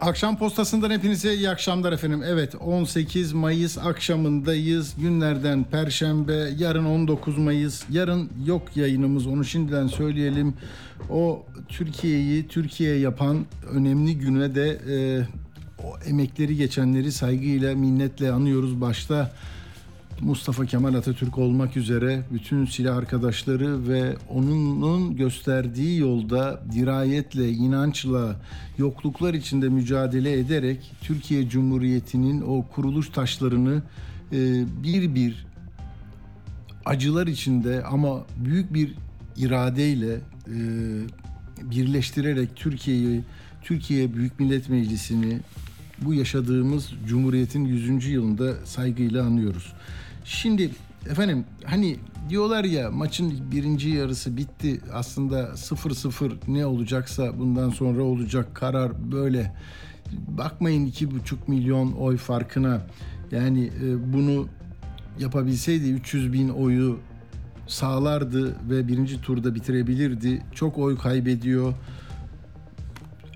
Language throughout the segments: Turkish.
Akşam postasından hepinize iyi akşamlar efendim. Evet 18 Mayıs akşamındayız. Günlerden Perşembe, yarın 19 Mayıs. Yarın yok yayınımız onu şimdiden söyleyelim. O Türkiye'yi Türkiye yapan önemli güne de e, o emekleri geçenleri saygıyla minnetle anıyoruz. Başta Mustafa Kemal Atatürk olmak üzere bütün silah arkadaşları ve onun gösterdiği yolda dirayetle, inançla, yokluklar içinde mücadele ederek Türkiye Cumhuriyeti'nin o kuruluş taşlarını e, bir bir acılar içinde ama büyük bir iradeyle e, birleştirerek Türkiye'yi, Türkiye Büyük Millet Meclisi'ni bu yaşadığımız Cumhuriyet'in 100. yılında saygıyla anıyoruz. Şimdi efendim hani diyorlar ya maçın birinci yarısı bitti aslında 0-0 ne olacaksa bundan sonra olacak karar böyle. Bakmayın iki buçuk milyon oy farkına yani e, bunu yapabilseydi 300 bin oyu sağlardı ve birinci turda bitirebilirdi. Çok oy kaybediyor.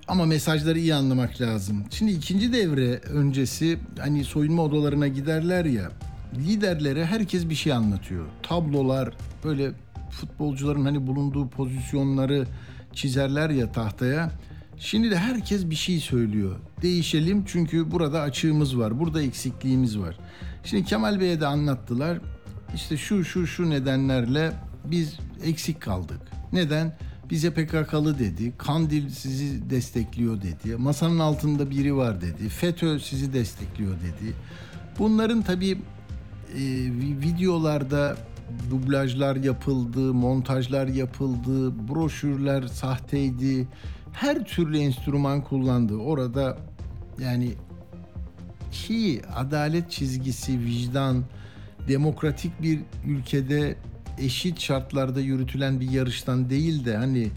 Ama mesajları iyi anlamak lazım. Şimdi ikinci devre öncesi hani soyunma odalarına giderler ya liderlere herkes bir şey anlatıyor. Tablolar böyle futbolcuların hani bulunduğu pozisyonları çizerler ya tahtaya. Şimdi de herkes bir şey söylüyor. Değişelim çünkü burada açığımız var. Burada eksikliğimiz var. Şimdi Kemal Bey'e de anlattılar. İşte şu şu şu nedenlerle biz eksik kaldık. Neden? Bize PKK'lı dedi. Kandil sizi destekliyor dedi. Masanın altında biri var dedi. FETÖ sizi destekliyor dedi. Bunların tabii videolarda dublajlar yapıldı, montajlar yapıldı, broşürler sahteydi. Her türlü enstrüman kullandı. Orada yani ki adalet çizgisi, vicdan, demokratik bir ülkede eşit şartlarda yürütülen bir yarıştan değil de hani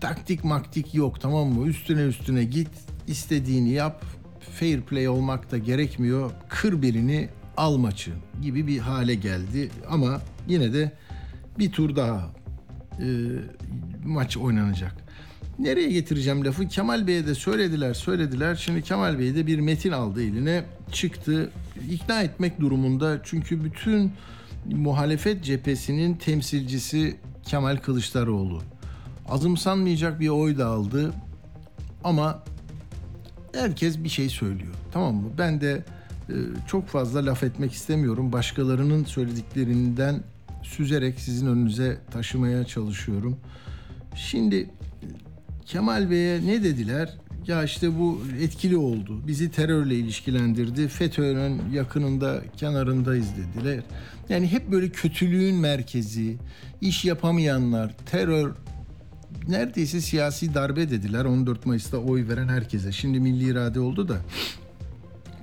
taktik maktik yok tamam mı? Üstüne üstüne git, istediğini yap. Fair play olmak da gerekmiyor. Kır birini al maçı gibi bir hale geldi. Ama yine de bir tur daha e, maç oynanacak. Nereye getireceğim lafı? Kemal Bey'e de söylediler, söylediler. Şimdi Kemal Bey de bir metin aldı eline, çıktı. ikna etmek durumunda. Çünkü bütün muhalefet cephesinin temsilcisi Kemal Kılıçdaroğlu. Azımsanmayacak bir oy da aldı. Ama herkes bir şey söylüyor. Tamam mı? Ben de çok fazla laf etmek istemiyorum. Başkalarının söylediklerinden süzerek sizin önünüze taşımaya çalışıyorum. Şimdi Kemal Bey'e ne dediler? Ya işte bu etkili oldu. Bizi terörle ilişkilendirdi. FETÖ'nün yakınında, kenarındayız dediler. Yani hep böyle kötülüğün merkezi, iş yapamayanlar, terör neredeyse siyasi darbe dediler 14 Mayıs'ta oy veren herkese. Şimdi milli irade oldu da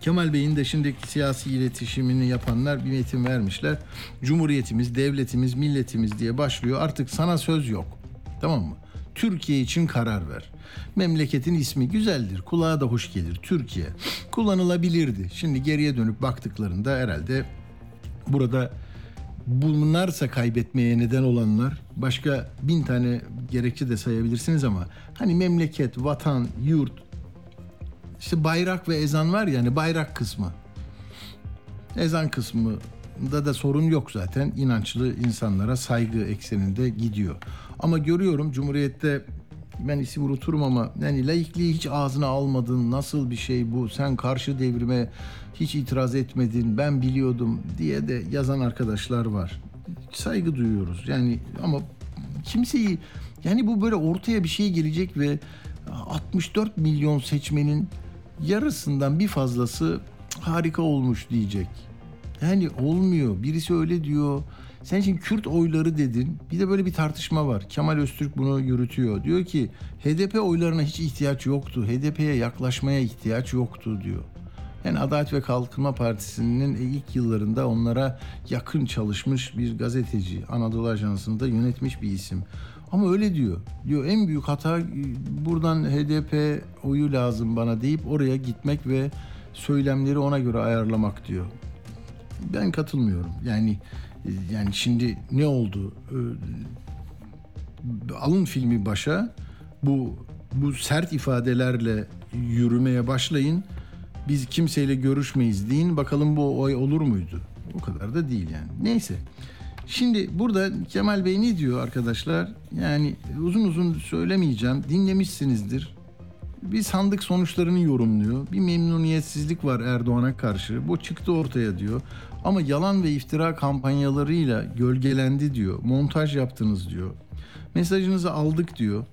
Kemal Bey'in de şimdiki siyasi iletişimini yapanlar bir metin vermişler. Cumhuriyetimiz, devletimiz, milletimiz diye başlıyor. Artık sana söz yok. Tamam mı? Türkiye için karar ver. Memleketin ismi güzeldir, kulağa da hoş gelir. Türkiye kullanılabilirdi. Şimdi geriye dönüp baktıklarında herhalde burada bunlarsa kaybetmeye neden olanlar başka bin tane gerekçe de sayabilirsiniz ama hani memleket, vatan, yurt, işte bayrak ve ezan var ya hani bayrak kısmı. Ezan kısmı da da sorun yok zaten. inançlı insanlara saygı ekseninde gidiyor. Ama görüyorum Cumhuriyet'te ben isim unuturum ama yani laikliği hiç ağzına almadın. Nasıl bir şey bu? Sen karşı devrime hiç itiraz etmedin. Ben biliyordum diye de yazan arkadaşlar var. Saygı duyuyoruz. Yani ama kimseyi yani bu böyle ortaya bir şey gelecek ve 64 milyon seçmenin yarısından bir fazlası harika olmuş diyecek. Yani olmuyor. Birisi öyle diyor. Sen şimdi Kürt oyları dedin. Bir de böyle bir tartışma var. Kemal Öztürk bunu yürütüyor. Diyor ki HDP oylarına hiç ihtiyaç yoktu. HDP'ye yaklaşmaya ihtiyaç yoktu diyor. Yani Adalet ve Kalkınma Partisi'nin ilk yıllarında onlara yakın çalışmış bir gazeteci. Anadolu Ajansı'nda yönetmiş bir isim. Ama öyle diyor. Diyor en büyük hata e, buradan HDP oyu lazım bana deyip oraya gitmek ve söylemleri ona göre ayarlamak diyor. Ben katılmıyorum. Yani e, yani şimdi ne oldu? Ee, alın filmi başa bu bu sert ifadelerle yürümeye başlayın. Biz kimseyle görüşmeyiz deyin. Bakalım bu oy olur muydu? O kadar da değil yani. Neyse. Şimdi burada Kemal Bey ne diyor arkadaşlar? Yani uzun uzun söylemeyeceğim. Dinlemişsinizdir. Bir sandık sonuçlarını yorumluyor. Bir memnuniyetsizlik var Erdoğan'a karşı. Bu çıktı ortaya diyor. Ama yalan ve iftira kampanyalarıyla gölgelendi diyor. Montaj yaptınız diyor. Mesajınızı aldık diyor.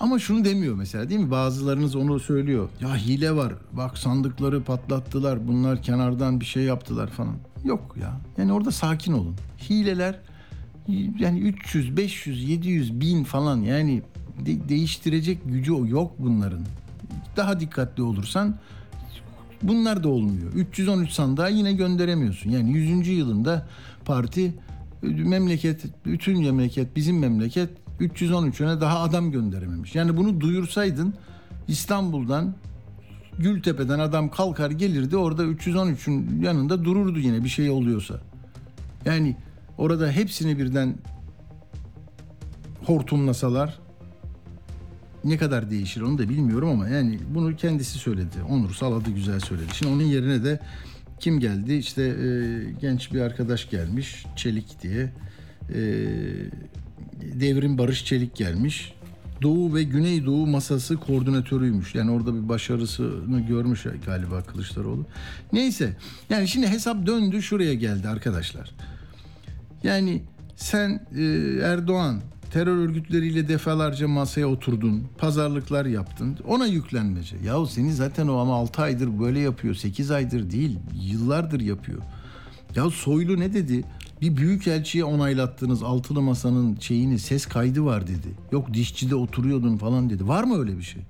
Ama şunu demiyor mesela değil mi? Bazılarınız onu söylüyor. Ya hile var. Bak sandıkları patlattılar. Bunlar kenardan bir şey yaptılar falan. Yok ya. Yani orada sakin olun. Hileler yani 300, 500, 700, bin falan yani de- değiştirecek gücü yok bunların. Daha dikkatli olursan bunlar da olmuyor. 313 sandığa yine gönderemiyorsun. Yani 100. yılında parti memleket, bütün memleket, bizim memleket 313'üne daha adam gönderememiş. Yani bunu duyursaydın İstanbul'dan Gültepe'den adam kalkar gelirdi orada 313'ün yanında dururdu yine bir şey oluyorsa. Yani orada hepsini birden hortumlasalar ne kadar değişir onu da bilmiyorum ama yani bunu kendisi söyledi. Onur Saladı güzel söyledi. Şimdi onun yerine de kim geldi? İşte e, genç bir arkadaş gelmiş Çelik diye. E, Devrim Barış Çelik gelmiş. Doğu ve Güneydoğu masası koordinatörüymüş. Yani orada bir başarısını görmüş galiba Kılıçdaroğlu. Neyse yani şimdi hesap döndü şuraya geldi arkadaşlar. Yani sen e, Erdoğan terör örgütleriyle defalarca masaya oturdun, pazarlıklar yaptın. Ona yüklenmece. Yahu seni zaten o ama 6 aydır böyle yapıyor, 8 aydır değil, yıllardır yapıyor. Ya Soylu ne dedi? Bir büyük elçiye onaylattınız altılı masanın şeyini ses kaydı var dedi. Yok dişçide oturuyordun falan dedi. Var mı öyle bir şey?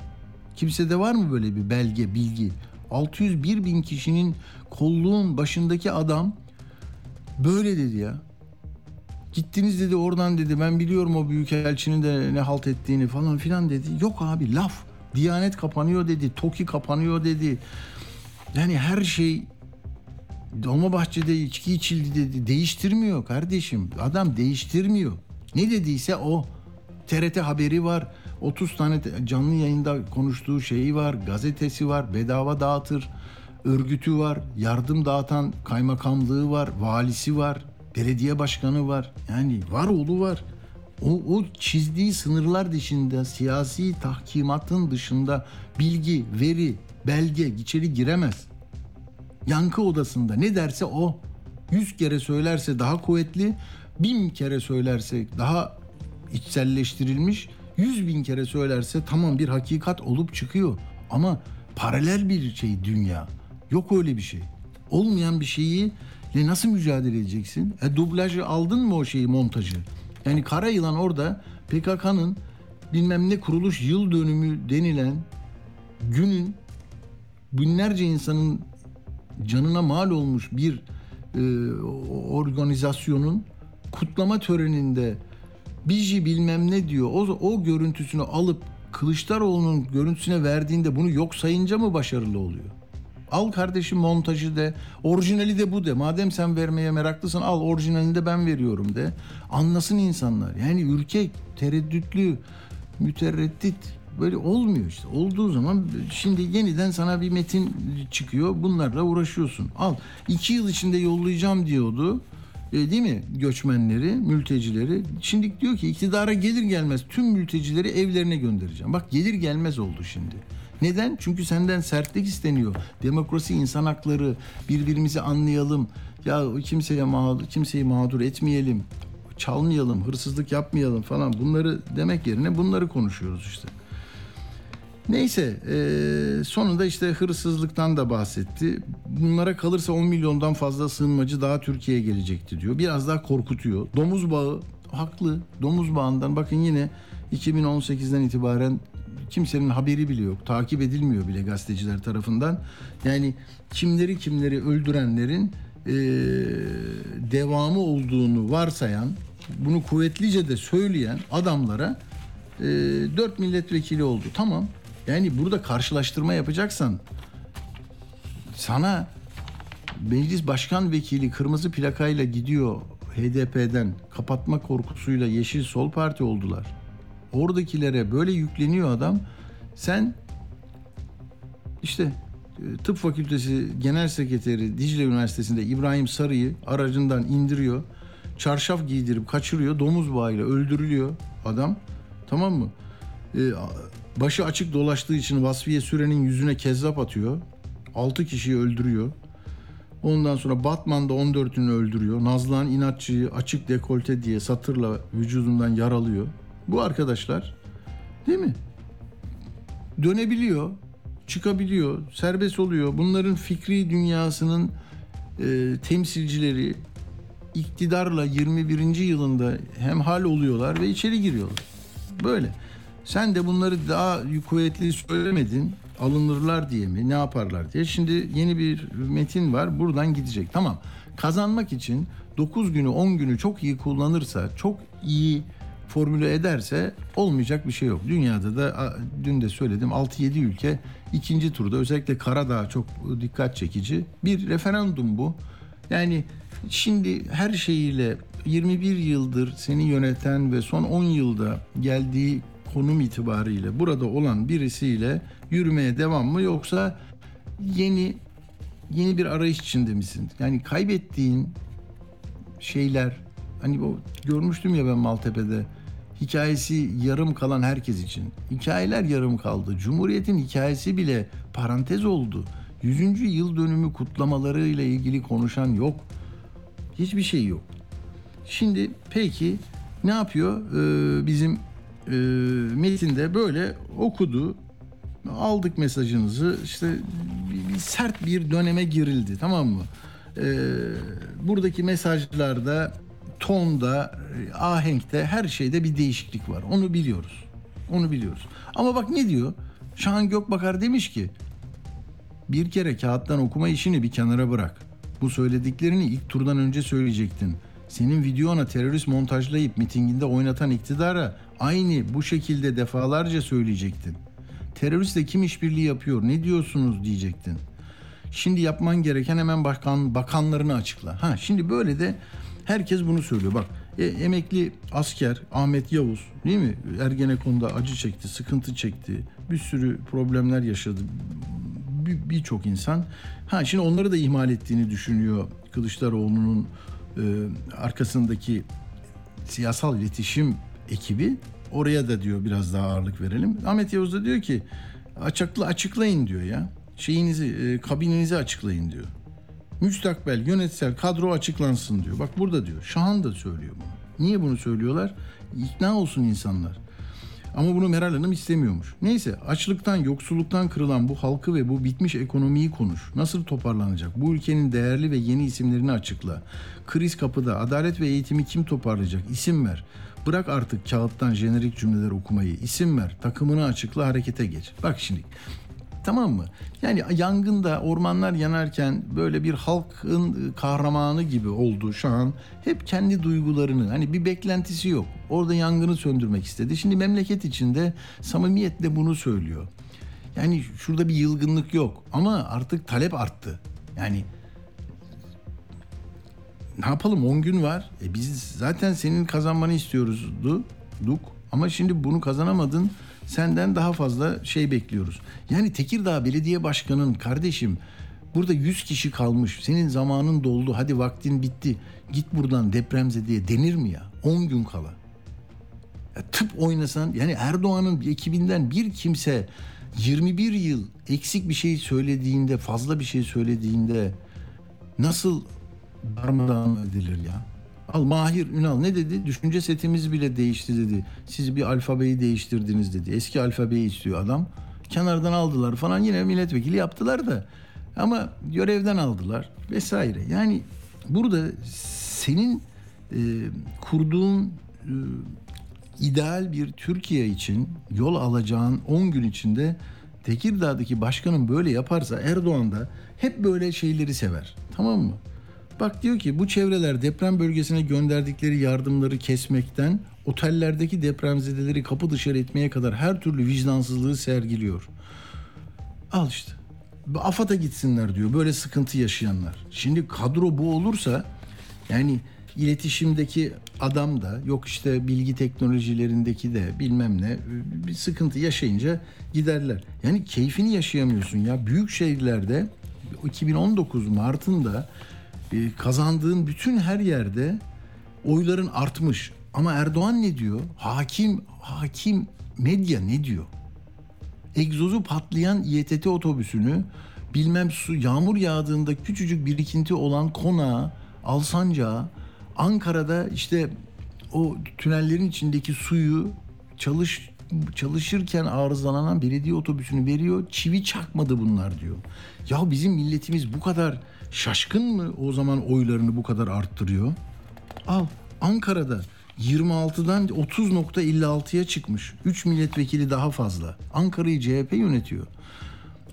Kimsede var mı böyle bir belge, bilgi? 601 bin kişinin kolluğun başındaki adam böyle dedi ya. Gittiniz dedi oradan dedi ben biliyorum o büyük elçinin de ne halt ettiğini falan filan dedi. Yok abi laf. Diyanet kapanıyor dedi. TOKİ kapanıyor dedi. Yani her şey Dolmabahçe'de içki içildi dedi. Değiştirmiyor kardeşim. Adam değiştirmiyor. Ne dediyse o. TRT haberi var. 30 tane canlı yayında konuştuğu şeyi var. Gazetesi var. Bedava dağıtır. Örgütü var. Yardım dağıtan kaymakamlığı var. Valisi var. Belediye başkanı var. Yani var oğlu var. O, o çizdiği sınırlar dışında siyasi tahkimatın dışında bilgi, veri, belge içeri giremez yankı odasında ne derse o. Yüz kere söylerse daha kuvvetli, bin kere söylerse daha içselleştirilmiş, yüz bin kere söylerse tamam bir hakikat olup çıkıyor. Ama paralel bir şey dünya. Yok öyle bir şey. Olmayan bir şeyi nasıl mücadele edeceksin? E dublajı aldın mı o şeyi montajı? Yani Kara Yılan orada PKK'nın bilmem ne kuruluş yıl dönümü denilen günün binlerce insanın canına mal olmuş bir e, organizasyonun kutlama töreninde Biji bilmem ne diyor. O, o görüntüsünü alıp Kılıçdaroğlu'nun görüntüsüne verdiğinde bunu yok sayınca mı başarılı oluyor? Al kardeşim montajı de, orijinali de bu de. Madem sen vermeye meraklısın al orijinalini de ben veriyorum de. Anlasın insanlar. Yani ürkek, tereddütlü, mütereddit böyle olmuyor işte. Olduğu zaman şimdi yeniden sana bir metin çıkıyor. Bunlarla uğraşıyorsun. Al. iki yıl içinde yollayacağım diyordu. E, değil mi? Göçmenleri, mültecileri. Şimdi diyor ki iktidara gelir gelmez tüm mültecileri evlerine göndereceğim. Bak gelir gelmez oldu şimdi. Neden? Çünkü senden sertlik isteniyor. Demokrasi, insan hakları, birbirimizi anlayalım. Ya kimseye mağdur, kimseyi mağdur etmeyelim. Çalmayalım, hırsızlık yapmayalım falan. Bunları demek yerine bunları konuşuyoruz işte. Neyse e, sonunda işte hırsızlıktan da bahsetti. Bunlara kalırsa 10 milyondan fazla sığınmacı daha Türkiye'ye gelecekti diyor. Biraz daha korkutuyor. Domuz bağı haklı. Domuz bağından bakın yine 2018'den itibaren Kimsenin haberi bile yok. Takip edilmiyor bile gazeteciler tarafından. Yani kimleri kimleri öldürenlerin e, devamı olduğunu varsayan, bunu kuvvetlice de söyleyen adamlara e, 4 milletvekili oldu. Tamam. Yani burada karşılaştırma yapacaksan sana meclis başkan vekili kırmızı plakayla gidiyor HDP'den kapatma korkusuyla Yeşil Sol Parti oldular. Oradakilere böyle yükleniyor adam. Sen işte e, tıp fakültesi genel sekreteri Dicle Üniversitesi'nde İbrahim Sarı'yı aracından indiriyor. Çarşaf giydirip kaçırıyor. Domuz bağıyla öldürülüyor adam. Tamam mı? Ee, başı açık dolaştığı için Vasfiye Süren'in yüzüne kezzap atıyor. 6 kişiyi öldürüyor. Ondan sonra Batman'da 14'ünü öldürüyor. Nazlıhan İnatçı'yı açık dekolte diye satırla vücudundan yaralıyor. Bu arkadaşlar değil mi? Dönebiliyor, çıkabiliyor, serbest oluyor. Bunların fikri dünyasının e, temsilcileri iktidarla 21. yılında hemhal oluyorlar ve içeri giriyorlar. Böyle. Sen de bunları daha kuvvetli söylemedin. Alınırlar diye mi? Ne yaparlar diye. Şimdi yeni bir metin var. Buradan gidecek. Tamam. Kazanmak için 9 günü 10 günü çok iyi kullanırsa, çok iyi formüle ederse olmayacak bir şey yok. Dünyada da dün de söyledim 6-7 ülke ikinci turda özellikle Karadağ çok dikkat çekici. Bir referandum bu. Yani şimdi her şeyiyle 21 yıldır seni yöneten ve son 10 yılda geldiği konum itibariyle burada olan birisiyle yürümeye devam mı yoksa yeni yeni bir arayış içinde misin? Yani kaybettiğin şeyler hani o görmüştüm ya ben Maltepe'de hikayesi yarım kalan herkes için. Hikayeler yarım kaldı. Cumhuriyet'in hikayesi bile parantez oldu. 100. yıl dönümü kutlamaları ile ilgili konuşan yok. Hiçbir şey yok. Şimdi peki ne yapıyor? Ee, bizim e, metinde böyle okudu. Aldık mesajınızı. İşte bir, bir sert bir döneme girildi. Tamam mı? Ee, buradaki mesajlarda tonda, ahenkte, her şeyde bir değişiklik var. Onu biliyoruz. Onu biliyoruz. Ama bak ne diyor? Şahan Gökbakar demiş ki bir kere kağıttan okuma işini bir kenara bırak. Bu söylediklerini ilk turdan önce söyleyecektin. Senin videona terörist montajlayıp mitinginde oynatan iktidara aynı bu şekilde defalarca söyleyecektin. Teröristle kim işbirliği yapıyor ne diyorsunuz diyecektin. Şimdi yapman gereken hemen bakan bakanlarını açıkla. Ha şimdi böyle de herkes bunu söylüyor. Bak e, emekli asker Ahmet Yavuz değil mi? Ergenekon'da acı çekti, sıkıntı çekti. Bir sürü problemler yaşadı birçok insan. Ha şimdi onları da ihmal ettiğini düşünüyor Kılıçdaroğlu'nun e, arkasındaki siyasal iletişim ekibi. Oraya da diyor biraz daha ağırlık verelim. Ahmet Yavuz da diyor ki açıkla açıklayın diyor ya. Şeyinizi, e, kabinenizi açıklayın diyor. Müstakbel yönetsel kadro açıklansın diyor. Bak burada diyor. Şahan da söylüyor bunu. Niye bunu söylüyorlar? İkna olsun insanlar. Ama bunu Meral Hanım istemiyormuş. Neyse açlıktan, yoksulluktan kırılan bu halkı ve bu bitmiş ekonomiyi konuş. Nasıl toparlanacak? Bu ülkenin değerli ve yeni isimlerini açıkla. Kriz kapıda. Adalet ve eğitimi kim toparlayacak? İsim ver. Bırak artık kağıttan jenerik cümleler okumayı. İsim ver. Takımını açıkla harekete geç. Bak şimdi Tamam mı? Yani yangında ormanlar yanarken böyle bir halkın kahramanı gibi oldu şu an. Hep kendi duygularını hani bir beklentisi yok. Orada yangını söndürmek istedi. Şimdi memleket içinde samimiyetle bunu söylüyor. Yani şurada bir yılgınlık yok ama artık talep arttı. Yani ne yapalım 10 gün var. E biz zaten senin kazanmanı istiyoruz duk ama şimdi bunu kazanamadın senden daha fazla şey bekliyoruz. Yani Tekirdağ Belediye Başkanı'nın kardeşim burada 100 kişi kalmış. Senin zamanın doldu. Hadi vaktin bitti. Git buradan depremzedeye denir mi ya? 10 gün kala. Ya tıp oynasan yani Erdoğan'ın ekibinden bir kimse 21 yıl eksik bir şey söylediğinde, fazla bir şey söylediğinde nasıl darmadağın edilir ya? Al Mahir Ünal ne dedi? Düşünce setimiz bile değişti dedi. Siz bir alfabeyi değiştirdiniz dedi. Eski alfabeyi istiyor adam. Kenardan aldılar falan yine milletvekili yaptılar da. Ama görevden aldılar vesaire. Yani burada senin e, kurduğun e, ideal bir Türkiye için yol alacağın 10 gün içinde Tekirdağ'daki başkanın böyle yaparsa Erdoğan da hep böyle şeyleri sever. Tamam mı? Bak diyor ki bu çevreler deprem bölgesine gönderdikleri yardımları kesmekten otellerdeki depremzedeleri kapı dışarı etmeye kadar her türlü vicdansızlığı sergiliyor. Al işte. AFAD'a gitsinler diyor böyle sıkıntı yaşayanlar. Şimdi kadro bu olursa yani iletişimdeki adam da yok işte bilgi teknolojilerindeki de bilmem ne bir sıkıntı yaşayınca giderler. Yani keyfini yaşayamıyorsun ya. Büyük şehirlerde 2019 Mart'ında kazandığın bütün her yerde oyların artmış. Ama Erdoğan ne diyor? Hakim, hakim medya ne diyor? egzozu patlayan İETT otobüsünü bilmem su yağmur yağdığında küçücük birikinti olan Konağı, Alsancağı, Ankara'da işte o tünellerin içindeki suyu çalış çalışırken arızalanan belediye otobüsünü veriyor. Çivi çakmadı bunlar diyor. Ya bizim milletimiz bu kadar şaşkın mı o zaman oylarını bu kadar arttırıyor? Al Ankara'da 26'dan 30.56'ya çıkmış. 3 milletvekili daha fazla. Ankara'yı CHP yönetiyor.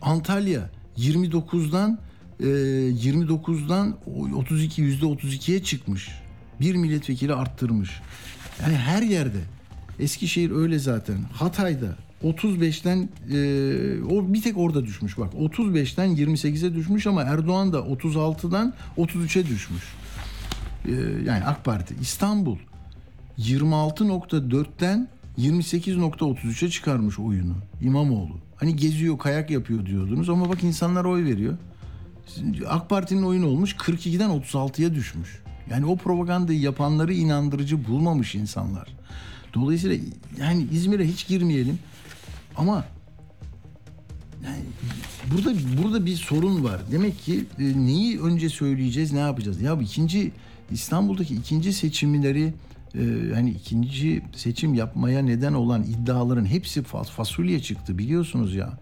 Antalya 29'dan e, 29'dan 32 yüzde 32'ye çıkmış. Bir milletvekili arttırmış. Yani her yerde. Eskişehir öyle zaten. Hatay'da 35'ten e, o bir tek orada düşmüş bak. 35'ten 28'e düşmüş ama Erdoğan da 36'dan 33'e düşmüş. E, yani AK Parti. İstanbul 26.4'ten 28.33'e çıkarmış oyunu İmamoğlu. Hani geziyor, kayak yapıyor diyordunuz ama bak insanlar oy veriyor. AK Parti'nin oyunu olmuş 42'den 36'ya düşmüş. Yani o propagandayı yapanları inandırıcı bulmamış insanlar. Dolayısıyla yani İzmir'e hiç girmeyelim. Ama yani burada burada bir sorun var. Demek ki e, neyi önce söyleyeceğiz, ne yapacağız? Ya ikinci İstanbul'daki ikinci seçimleri e, yani ikinci seçim yapmaya neden olan iddiaların hepsi fasulye çıktı biliyorsunuz ya.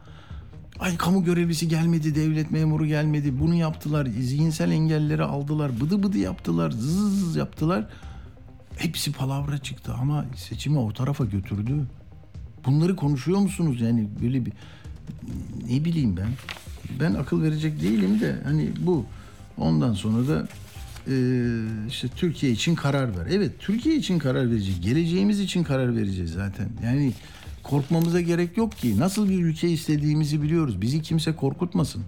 Ay kamu görevlisi gelmedi, devlet memuru gelmedi. Bunu yaptılar, zihinsel engelleri aldılar, bıdı bıdı yaptılar, zız zız yaptılar. Hepsi palavra çıktı ama seçimi o tarafa götürdü. Bunları konuşuyor musunuz? Yani böyle bir ne bileyim ben. Ben akıl verecek değilim de hani bu. Ondan sonra da e, işte Türkiye için karar ver. Evet Türkiye için karar vereceğiz. Geleceğimiz için karar vereceğiz zaten. Yani korkmamıza gerek yok ki. Nasıl bir ülke istediğimizi biliyoruz. Bizi kimse korkutmasın.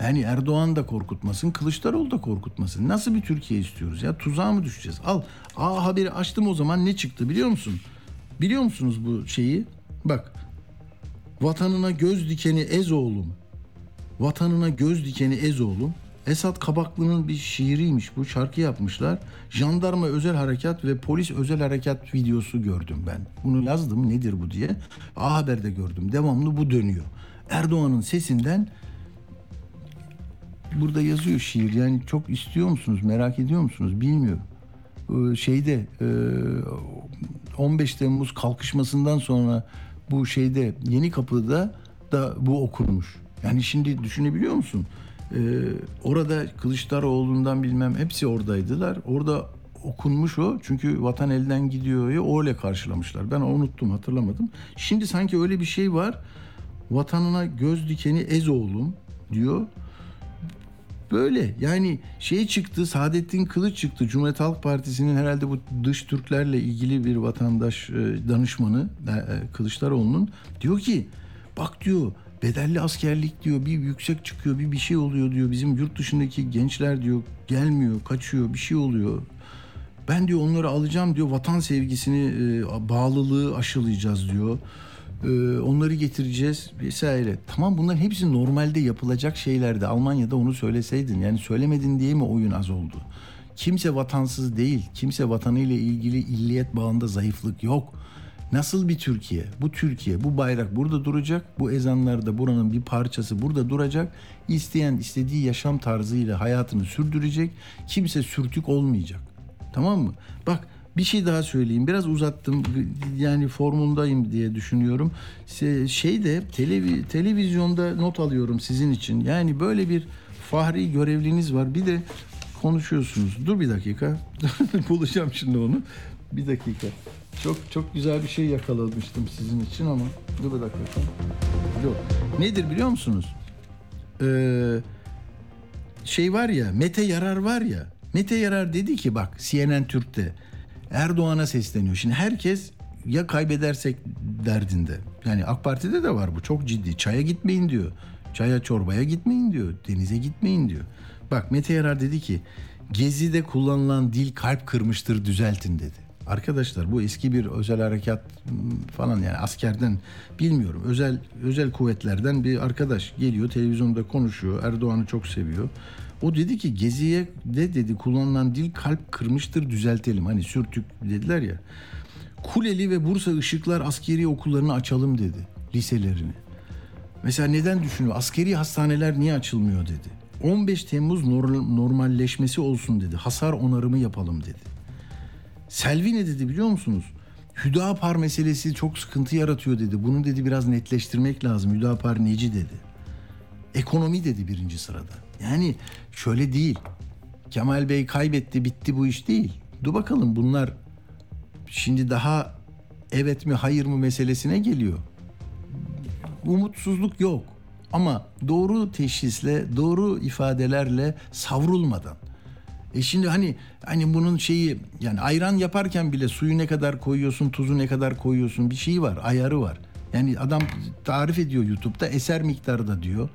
Yani Erdoğan da korkutmasın, Kılıçdaroğlu da korkutmasın. Nasıl bir Türkiye istiyoruz ya? Tuzağa mı düşeceğiz? Al, A Haberi açtım o zaman ne çıktı biliyor musun? Biliyor musunuz bu şeyi? Bak, vatanına göz dikeni ez oğlum. Vatanına göz dikeni ez oğlum. Esat Kabaklı'nın bir şiiriymiş bu. Şarkı yapmışlar. Jandarma özel harekat ve polis özel harekat videosu gördüm ben. Bunu yazdım nedir bu diye. A Haber'de gördüm. Devamlı bu dönüyor. Erdoğan'ın sesinden burada yazıyor şiir. Yani çok istiyor musunuz, merak ediyor musunuz bilmiyorum. Ee, şeyde 15 Temmuz kalkışmasından sonra bu şeyde Yeni Kapı'da da bu okunmuş. Yani şimdi düşünebiliyor musun? Ee, orada Kılıçdaroğlu'ndan bilmem hepsi oradaydılar. Orada okunmuş o. Çünkü vatan elden gidiyor ya öyle karşılamışlar. Ben unuttum hatırlamadım. Şimdi sanki öyle bir şey var. Vatanına göz dikeni ez oğlum diyor. Böyle. Yani şey çıktı Saadettin Kılıç çıktı. Cumhuriyet Halk Partisi'nin herhalde bu dış Türklerle ilgili bir vatandaş e, danışmanı e, Kılıçdaroğlu'nun. Diyor ki bak diyor bedelli askerlik diyor bir yüksek çıkıyor bir bir şey oluyor diyor. Bizim yurt dışındaki gençler diyor gelmiyor kaçıyor bir şey oluyor. Ben diyor onları alacağım diyor vatan sevgisini e, bağlılığı aşılayacağız diyor onları getireceğiz vesaire. Tamam bunların hepsi normalde yapılacak şeylerdi. Almanya'da onu söyleseydin. Yani söylemedin diye mi oyun az oldu? Kimse vatansız değil. Kimse vatanıyla ilgili illiyet bağında zayıflık yok. Nasıl bir Türkiye? Bu Türkiye, bu bayrak burada duracak. Bu ezanlar da buranın bir parçası burada duracak. İsteyen istediği yaşam tarzıyla hayatını sürdürecek. Kimse sürtük olmayacak. Tamam mı? Bak bir şey daha söyleyeyim. Biraz uzattım. Yani formundayım diye düşünüyorum. Şey de televi, televizyonda not alıyorum sizin için. Yani böyle bir fahri görevliniz var. Bir de konuşuyorsunuz. Dur bir dakika. Bulacağım şimdi onu. Bir dakika. çok çok güzel bir şey yakalamıştım sizin için ama dur bir dakika. Yok. Nedir biliyor musunuz? Ee, şey var ya Mete Yarar var ya Mete Yarar dedi ki bak CNN Türk'te Erdoğan'a sesleniyor. Şimdi herkes ya kaybedersek derdinde. Yani AK Parti'de de var bu çok ciddi. Çaya gitmeyin diyor. Çaya çorbaya gitmeyin diyor. Denize gitmeyin diyor. Bak Mete Yarar dedi ki Gezi'de kullanılan dil kalp kırmıştır düzeltin dedi. Arkadaşlar bu eski bir özel harekat falan yani askerden bilmiyorum. Özel özel kuvvetlerden bir arkadaş geliyor televizyonda konuşuyor. Erdoğan'ı çok seviyor. O dedi ki Gezi'ye de dedi kullanılan dil kalp kırmıştır düzeltelim. Hani sürtük dediler ya. Kuleli ve Bursa Işıklar askeri okullarını açalım dedi. Liselerini. Mesela neden düşünüyor? Askeri hastaneler niye açılmıyor dedi. 15 Temmuz normalleşmesi olsun dedi. Hasar onarımı yapalım dedi. Selvi ne dedi biliyor musunuz? Hüdapar meselesi çok sıkıntı yaratıyor dedi. Bunu dedi biraz netleştirmek lazım. Hüdapar neci dedi. Ekonomi dedi birinci sırada. Yani şöyle değil. Kemal Bey kaybetti bitti bu iş değil. Dur bakalım bunlar şimdi daha evet mi hayır mı meselesine geliyor. Umutsuzluk yok. Ama doğru teşhisle, doğru ifadelerle savrulmadan e şimdi hani hani bunun şeyi yani ayran yaparken bile suyu ne kadar koyuyorsun, tuzu ne kadar koyuyorsun bir şeyi var, ayarı var. Yani adam tarif ediyor YouTube'da eser miktarı da diyor.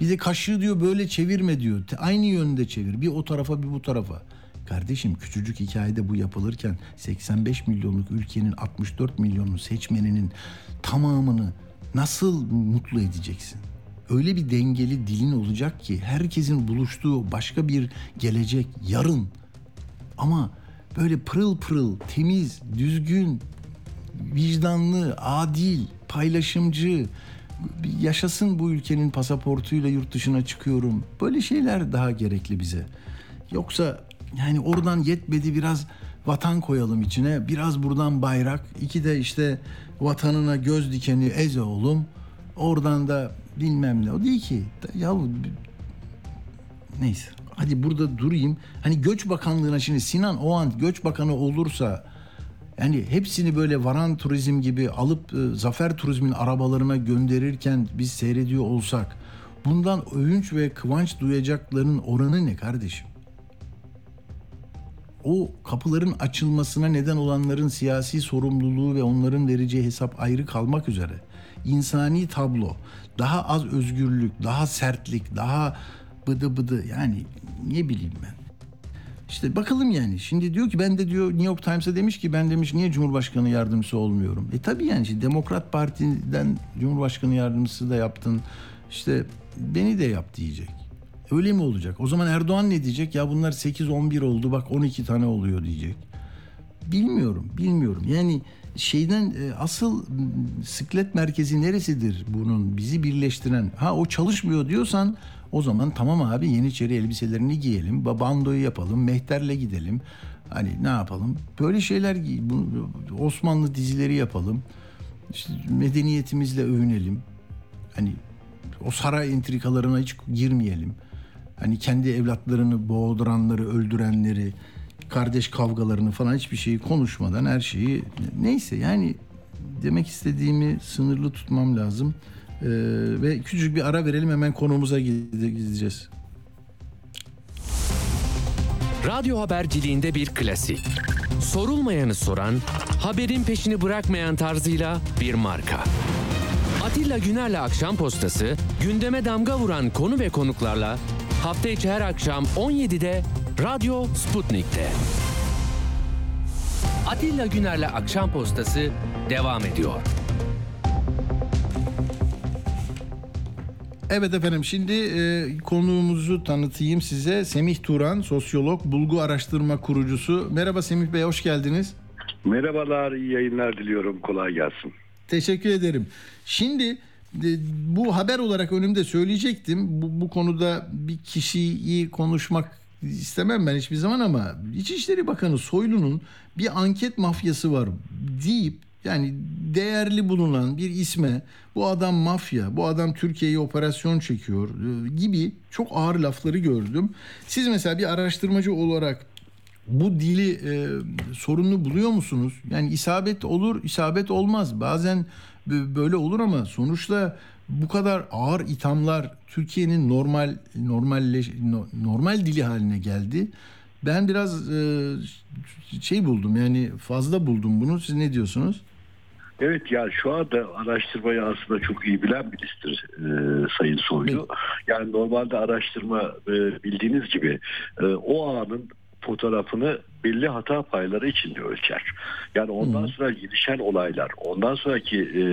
Bir de kaşığı diyor böyle çevirme diyor. Aynı yönde çevir. Bir o tarafa bir bu tarafa. Kardeşim küçücük hikayede bu yapılırken 85 milyonluk ülkenin 64 milyonlu seçmeninin tamamını nasıl mutlu edeceksin? öyle bir dengeli dilin olacak ki herkesin buluştuğu başka bir gelecek yarın ama böyle pırıl pırıl, temiz, düzgün, vicdanlı, adil, paylaşımcı, yaşasın bu ülkenin pasaportuyla yurt dışına çıkıyorum. Böyle şeyler daha gerekli bize. Yoksa yani oradan yetmedi biraz vatan koyalım içine. Biraz buradan bayrak. iki de işte vatanına göz dikeni eze oğlum. Oradan da bilmem ne. O değil ki. Ya neyse. Hadi burada durayım. Hani Göç Bakanlığı'na şimdi Sinan o an Göç Bakanı olursa yani hepsini böyle varan turizm gibi alıp e, zafer turizmin arabalarına gönderirken biz seyrediyor olsak bundan övünç ve kıvanç duyacakların oranı ne kardeşim? O kapıların açılmasına neden olanların siyasi sorumluluğu ve onların vereceği hesap ayrı kalmak üzere insani tablo, daha az özgürlük, daha sertlik, daha bıdı bıdı yani ne bileyim ben. İşte bakalım yani. Şimdi diyor ki ben de diyor New York Times'a demiş ki ben demiş niye Cumhurbaşkanı yardımcısı olmuyorum? E tabii yani işte Demokrat Parti'den Cumhurbaşkanı yardımcısı da yaptın. İşte beni de yap diyecek. Öyle mi olacak? O zaman Erdoğan ne diyecek? Ya bunlar 8-11 oldu bak 12 tane oluyor diyecek. Bilmiyorum, bilmiyorum. Yani şeyden e, asıl siklet merkezi neresidir bunun bizi birleştiren? Ha o çalışmıyor diyorsan o zaman tamam abi Yeniçeri elbiselerini giyelim, bandoyu yapalım, mehterle gidelim. Hani ne yapalım? Böyle şeyler Osmanlı dizileri yapalım. İşte medeniyetimizle övünelim. Hani o saray entrikalarına hiç girmeyelim. Hani kendi evlatlarını boğduranları, öldürenleri, kardeş kavgalarını falan hiçbir şeyi konuşmadan her şeyi neyse yani demek istediğimi sınırlı tutmam lazım. Ee, ve küçük bir ara verelim hemen konumuza gideceğiz. Radyo haberciliğinde bir klasik. Sorulmayanı soran, haberin peşini bırakmayan tarzıyla bir marka. Atilla Güner'le Akşam Postası, gündeme damga vuran konu ve konuklarla hafta içi her akşam 17'de Radyo Sputnik'te. Atilla Güner'le Akşam Postası devam ediyor. Evet efendim şimdi e, konuğumuzu tanıtayım size. Semih Turan, sosyolog, bulgu araştırma kurucusu. Merhaba Semih Bey, hoş geldiniz. Merhabalar, iyi yayınlar diliyorum. Kolay gelsin. Teşekkür ederim. Şimdi bu haber olarak önümde söyleyecektim. Bu, bu konuda bir kişiyi konuşmak istemem ben hiçbir zaman ama İçişleri Bakanı Soylu'nun bir anket mafyası var deyip yani değerli bulunan bir isme bu adam mafya, bu adam Türkiye'ye operasyon çekiyor e, gibi çok ağır lafları gördüm. Siz mesela bir araştırmacı olarak bu dili e, sorunlu buluyor musunuz? Yani isabet olur, isabet olmaz. Bazen böyle olur ama sonuçta bu kadar ağır ithamlar Türkiye'nin normal normal normal dili haline geldi. Ben biraz e, şey buldum yani fazla buldum bunu. Siz ne diyorsunuz? Evet yani şu anda araştırmayı aslında çok iyi bilen birisidir e, Sayın Soylu. Yani normalde araştırma e, bildiğiniz gibi e, o anın fotoğrafını belli hata payları içinde ölçer. Yani ondan sonra gelişen olaylar, ondan sonraki e,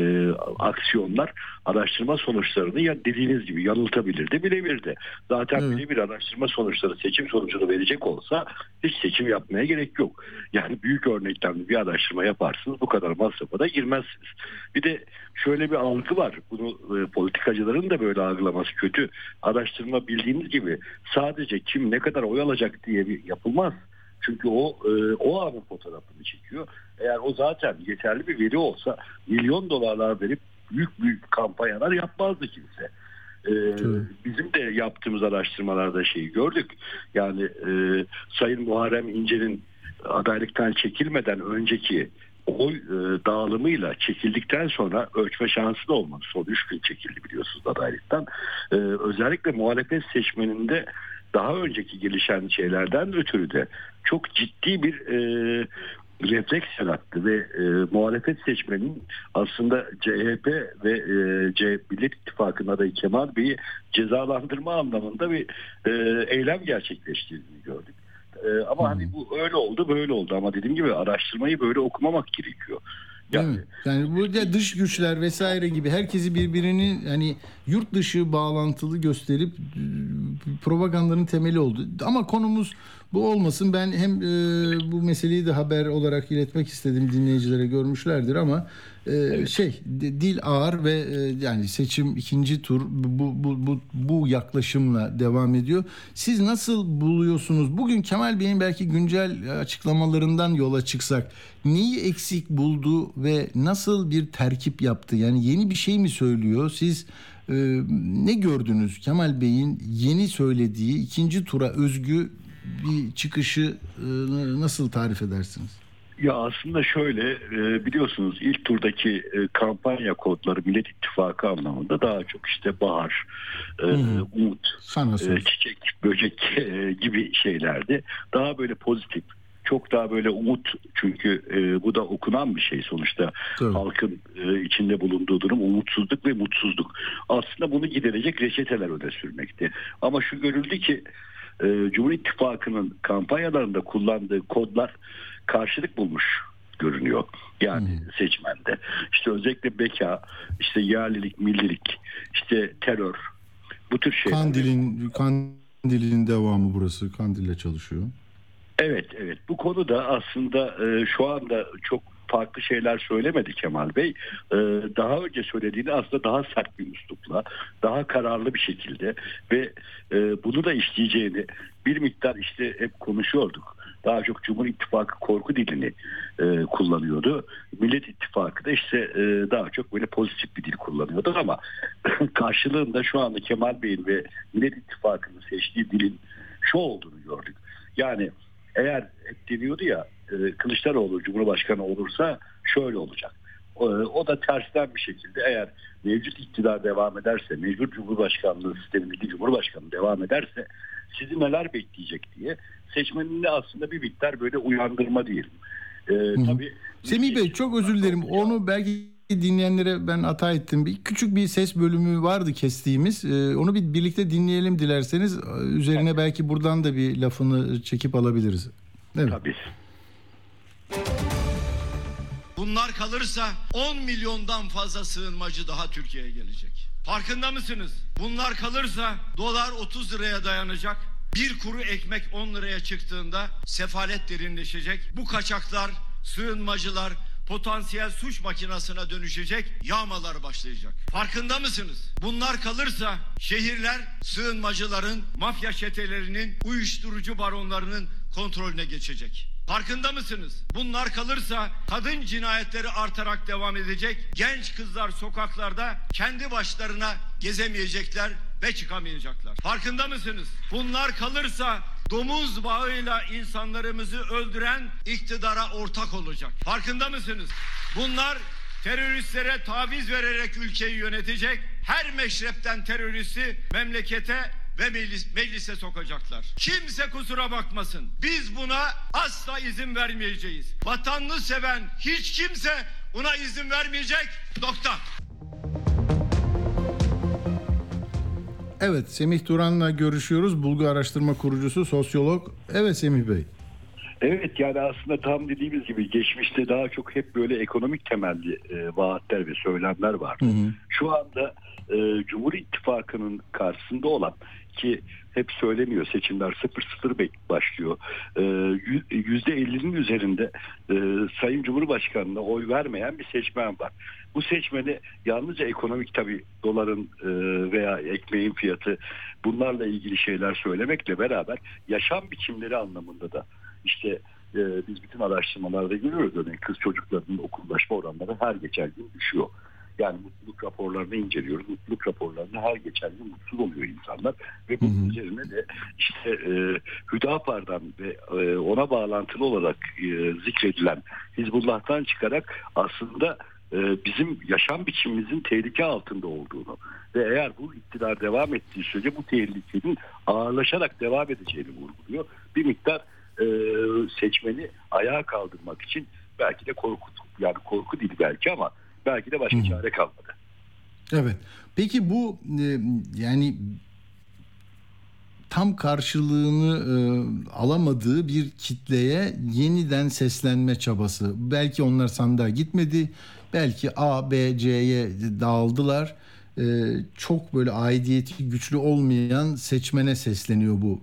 aksiyonlar araştırma sonuçlarını ya dediğiniz gibi yanıltabilir de bilebilir de. Zaten evet. birebir araştırma sonuçları seçim sonucunu verecek olsa hiç seçim yapmaya gerek yok. Yani büyük örnekten bir araştırma yaparsınız bu kadar masrafa da girmezsiniz. Bir de şöyle bir algı var. Bunu e, politikacıların da böyle algılaması kötü. Araştırma bildiğiniz gibi sadece kim ne kadar oy alacak diye bir yapılmaz. Çünkü o e, o anın fotoğrafını çekiyor. Eğer o zaten yeterli bir veri olsa milyon dolarlar verip büyük büyük kampanyalar yapmazdı kimse. Ee, bizim de yaptığımız araştırmalarda şeyi gördük. Yani e, Sayın Muharrem İnce'nin adaylıktan çekilmeden önceki oy e, dağılımıyla çekildikten sonra ölçme şansı da olmadı. Son 3 gün çekildi biliyorsunuz adaylıktan. E, özellikle muhalefet seçmeninde daha önceki gelişen şeylerden ötürü de çok ciddi bir e, refleks yarattı ve e, muhalefet seçmenin aslında CHP ve e, C, Millet İttifakı'nın adayı Kemal Bey'i cezalandırma anlamında bir e, eylem gerçekleştirdiğini gördük. E, ama hani hmm. hani bu öyle oldu böyle oldu ama dediğim gibi araştırmayı böyle okumamak gerekiyor. Mi? Yani burada dış güçler vesaire gibi herkesi birbirinin hani yurt dışı bağlantılı gösterip e, propagandanın temeli oldu. Ama konumuz bu olmasın. Ben hem e, bu meseleyi de haber olarak iletmek istedim dinleyicilere görmüşlerdir ama e, evet. şey dil ağır ve e, yani seçim ikinci tur bu, bu bu bu yaklaşımla devam ediyor. Siz nasıl buluyorsunuz? Bugün Kemal Bey'in belki güncel açıklamalarından yola çıksak neyi eksik buldu ve nasıl bir terkip yaptı? Yani yeni bir şey mi söylüyor? Siz e, ne gördünüz Kemal Bey'in yeni söylediği ikinci tura özgü bir çıkışı e, nasıl tarif edersiniz? Ya aslında şöyle e, biliyorsunuz ilk turdaki e, kampanya kodları Millet İttifakı anlamında daha çok işte bahar, umut, çiçek, böcek gibi şeylerdi. Daha böyle pozitif, çok daha böyle umut çünkü bu da okunan bir şey sonuçta evet. halkın içinde bulunduğu durum umutsuzluk ve mutsuzluk. Aslında bunu giderecek reçeteler öne sürmekti. Ama şu görüldü ki e, Cumhur İttifakı'nın kampanyalarında kullandığı kodlar karşılık bulmuş görünüyor. Yani hmm. seçmende. İşte özellikle beka, işte yerlilik, millilik, işte terör bu tür şeyler. Kandil'in Kandil'in devamı burası. Kandil'le çalışıyor. Evet evet bu konuda aslında e, şu anda çok farklı şeyler söylemedi Kemal Bey. Ee, daha önce söylediğini aslında daha sert bir üslupla, daha kararlı bir şekilde ve e, bunu da işleyeceğini bir miktar işte hep konuşuyorduk. Daha çok Cumhur İttifakı korku dilini e, kullanıyordu. Millet İttifakı da işte e, daha çok böyle pozitif bir dil kullanıyordu ama karşılığında şu anda Kemal Bey'in ve Millet İttifakı'nın seçtiği dilin şu olduğunu gördük. Yani eğer hep deniyordu ya e, Kılıçdaroğlu Cumhurbaşkanı olursa şöyle olacak. O, o da tersten bir şekilde eğer mevcut iktidar devam ederse, mevcut Cumhurbaşkanlığı sistemindeki Cumhurbaşkanı devam ederse sizi neler bekleyecek diye seçmeninde aslında bir miktar böyle uyandırma diyelim. Ee, tabii Semih Bey çok özür dilerim. Onu belki dinleyenlere ben hata ettim. Bir küçük bir ses bölümü vardı kestiğimiz. Ee, onu bir birlikte dinleyelim dilerseniz. Üzerine belki buradan da bir lafını çekip alabiliriz. Evet. Tabii. Bunlar kalırsa 10 milyondan fazla sığınmacı daha Türkiye'ye gelecek. Farkında mısınız? Bunlar kalırsa dolar 30 liraya dayanacak. Bir kuru ekmek 10 liraya çıktığında sefalet derinleşecek. Bu kaçaklar, sığınmacılar, potansiyel suç makinasına dönüşecek yağmalar başlayacak. Farkında mısınız? Bunlar kalırsa şehirler sığınmacıların, mafya çetelerinin, uyuşturucu baronlarının kontrolüne geçecek. Farkında mısınız? Bunlar kalırsa kadın cinayetleri artarak devam edecek. Genç kızlar sokaklarda kendi başlarına gezemeyecekler ve çıkamayacaklar. Farkında mısınız? Bunlar kalırsa domuz bağıyla insanlarımızı öldüren iktidara ortak olacak. Farkında mısınız? Bunlar teröristlere taviz vererek ülkeyi yönetecek. Her meşrepten teröristi memlekete ve meclis, meclise sokacaklar. Kimse kusura bakmasın. Biz buna asla izin vermeyeceğiz. Vatanını seven hiç kimse buna izin vermeyecek. Nokta. Evet Semih Turan'la görüşüyoruz. Bulgu Araştırma Kurucusu, sosyolog. Evet Semih Bey. Evet yani aslında tam dediğimiz gibi geçmişte daha çok hep böyle ekonomik temelli e, vaatler ve söylemler vardı. Hı hı. Şu anda e, Cumhur İttifakı'nın karşısında olan ki hep söyleniyor seçimler 0-0 başlıyor. E, %50'nin üzerinde e, Sayın Cumhurbaşkanı'na oy vermeyen bir seçmen var. Bu seçmeni yalnızca ekonomik tabi doların e, veya ekmeğin fiyatı bunlarla ilgili şeyler söylemekle beraber yaşam biçimleri anlamında da işte e, biz bütün araştırmalarda görüyoruz örneğin kız çocuklarının okullaşma oranları her geçen gün düşüyor. Yani mutluluk raporlarını inceliyoruz. Mutluluk raporlarında her geçen gün mutsuz oluyor insanlar. Ve bunun üzerine de işte e, Hüdapar'dan ve e, ona bağlantılı olarak e, zikredilen Hizbullah'tan çıkarak aslında e, bizim yaşam biçimimizin tehlike altında olduğunu ve eğer bu iktidar devam ettiği sürece bu tehlikenin ağırlaşarak devam edeceğini vurguluyor. Bir miktar e, seçmeni ayağa kaldırmak için belki de korku yani korku değil belki ama belki de başka Hı. çare kalmadı. Evet. Peki bu e, yani tam karşılığını e, alamadığı bir kitleye yeniden seslenme çabası. Belki onlar sandığa gitmedi. Belki A, B, C'ye dağıldılar. E, çok böyle aidiyeti güçlü olmayan seçmene sesleniyor bu.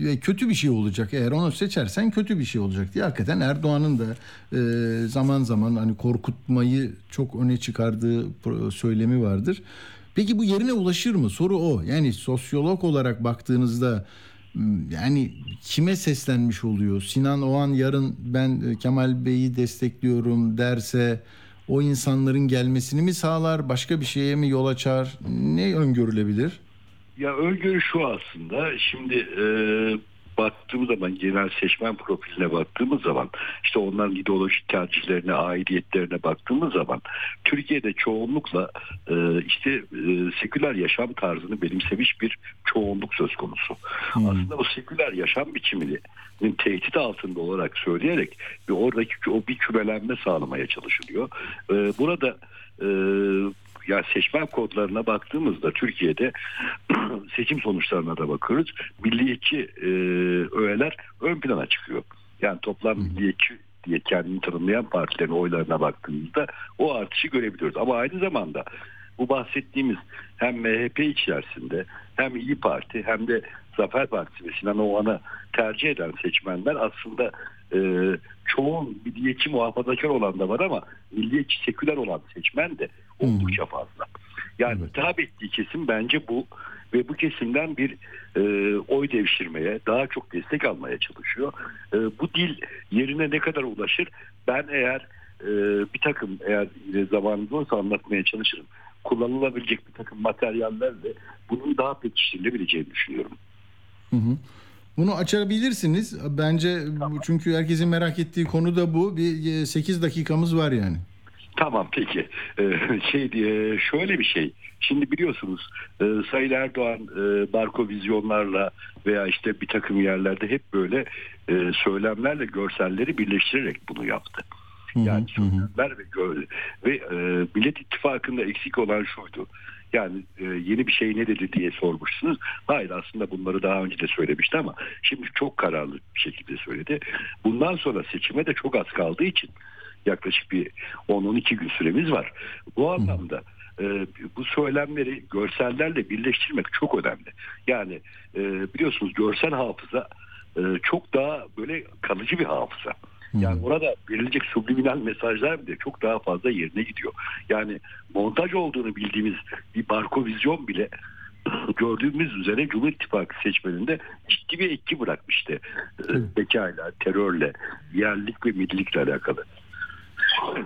Ve kötü bir şey olacak. Eğer onu seçersen kötü bir şey olacak diye. Hakikaten Erdoğan'ın da e, zaman zaman hani korkutmayı çok öne çıkardığı söylemi vardır. Peki bu yerine ulaşır mı? Soru o. Yani sosyolog olarak baktığınızda yani kime seslenmiş oluyor? Sinan Oğan yarın ben Kemal Bey'i destekliyorum derse o insanların gelmesini mi sağlar, başka bir şeye mi yol açar? Ne öngörülebilir? Ya öngörü şu aslında. Şimdi e, baktığımız zaman genel seçmen profiline baktığımız zaman işte onların ideolojik tercihlerine, aidiyetlerine baktığımız zaman Türkiye'de çoğunlukla e, işte e, seküler yaşam tarzını benimsemiş bir çoğunluk söz konusu. Hmm. Aslında bu seküler yaşam biçimini tehdit altında olarak söyleyerek bir oradaki o bir kümelenme sağlamaya çalışılıyor. E, burada e, yani seçmen kodlarına baktığımızda Türkiye'de seçim sonuçlarına da bakıyoruz. Milliyetçi e, öğeler ön plana çıkıyor. Yani toplam milliyetçi diye kendini tanımlayan partilerin oylarına baktığımızda o artışı görebiliyoruz. Ama aynı zamanda bu bahsettiğimiz hem MHP içerisinde hem İyi Parti hem de Zafer Partisi ve Sinan Oğan'ı tercih eden seçmenler aslında e, çoğun milliyetçi muhafazakar olan da var ama milliyetçi seküler olan seçmen de oldukça fazla. Yani evet. hitap ettiği kesim bence bu ve bu kesimden bir e, oy devşirmeye, daha çok destek almaya çalışıyor. E, bu dil yerine ne kadar ulaşır? Ben eğer e, bir takım eğer zamanınız olursa anlatmaya çalışırım. Kullanılabilecek bir takım materyallerle bunun daha pekiştirilebileceğini düşünüyorum. Hı hı. Bunu açabilirsiniz. Bence tamam. çünkü herkesin merak ettiği konu da bu. Bir 8 dakikamız var yani. Tamam peki. Ee, şey diye şöyle bir şey. Şimdi biliyorsunuz e, Sayın Erdoğan e, barko vizyonlarla veya işte bir takım yerlerde hep böyle e, söylemlerle görselleri birleştirerek bunu yaptı. Yani söylemler ve gör ve e, Millet İttifakı'nda eksik olan şuydu. Yani e, yeni bir şey ne dedi diye sormuşsunuz. Hayır aslında bunları daha önce de söylemişti ama şimdi çok kararlı bir şekilde söyledi. Bundan sonra seçime de çok az kaldığı için yaklaşık bir 10-12 gün süremiz var. Bu anlamda e, bu söylemleri görsellerle birleştirmek çok önemli. Yani e, biliyorsunuz görsel hafıza e, çok daha böyle kalıcı bir hafıza. Yani orada verilecek subliminal mesajlar bile çok daha fazla yerine gidiyor. Yani montaj olduğunu bildiğimiz bir barko vizyon bile gördüğümüz üzere Cumhur İttifakı seçmeninde ciddi bir etki bırakmıştı. Zekayla, terörle, yerlik ve millilikle alakalı.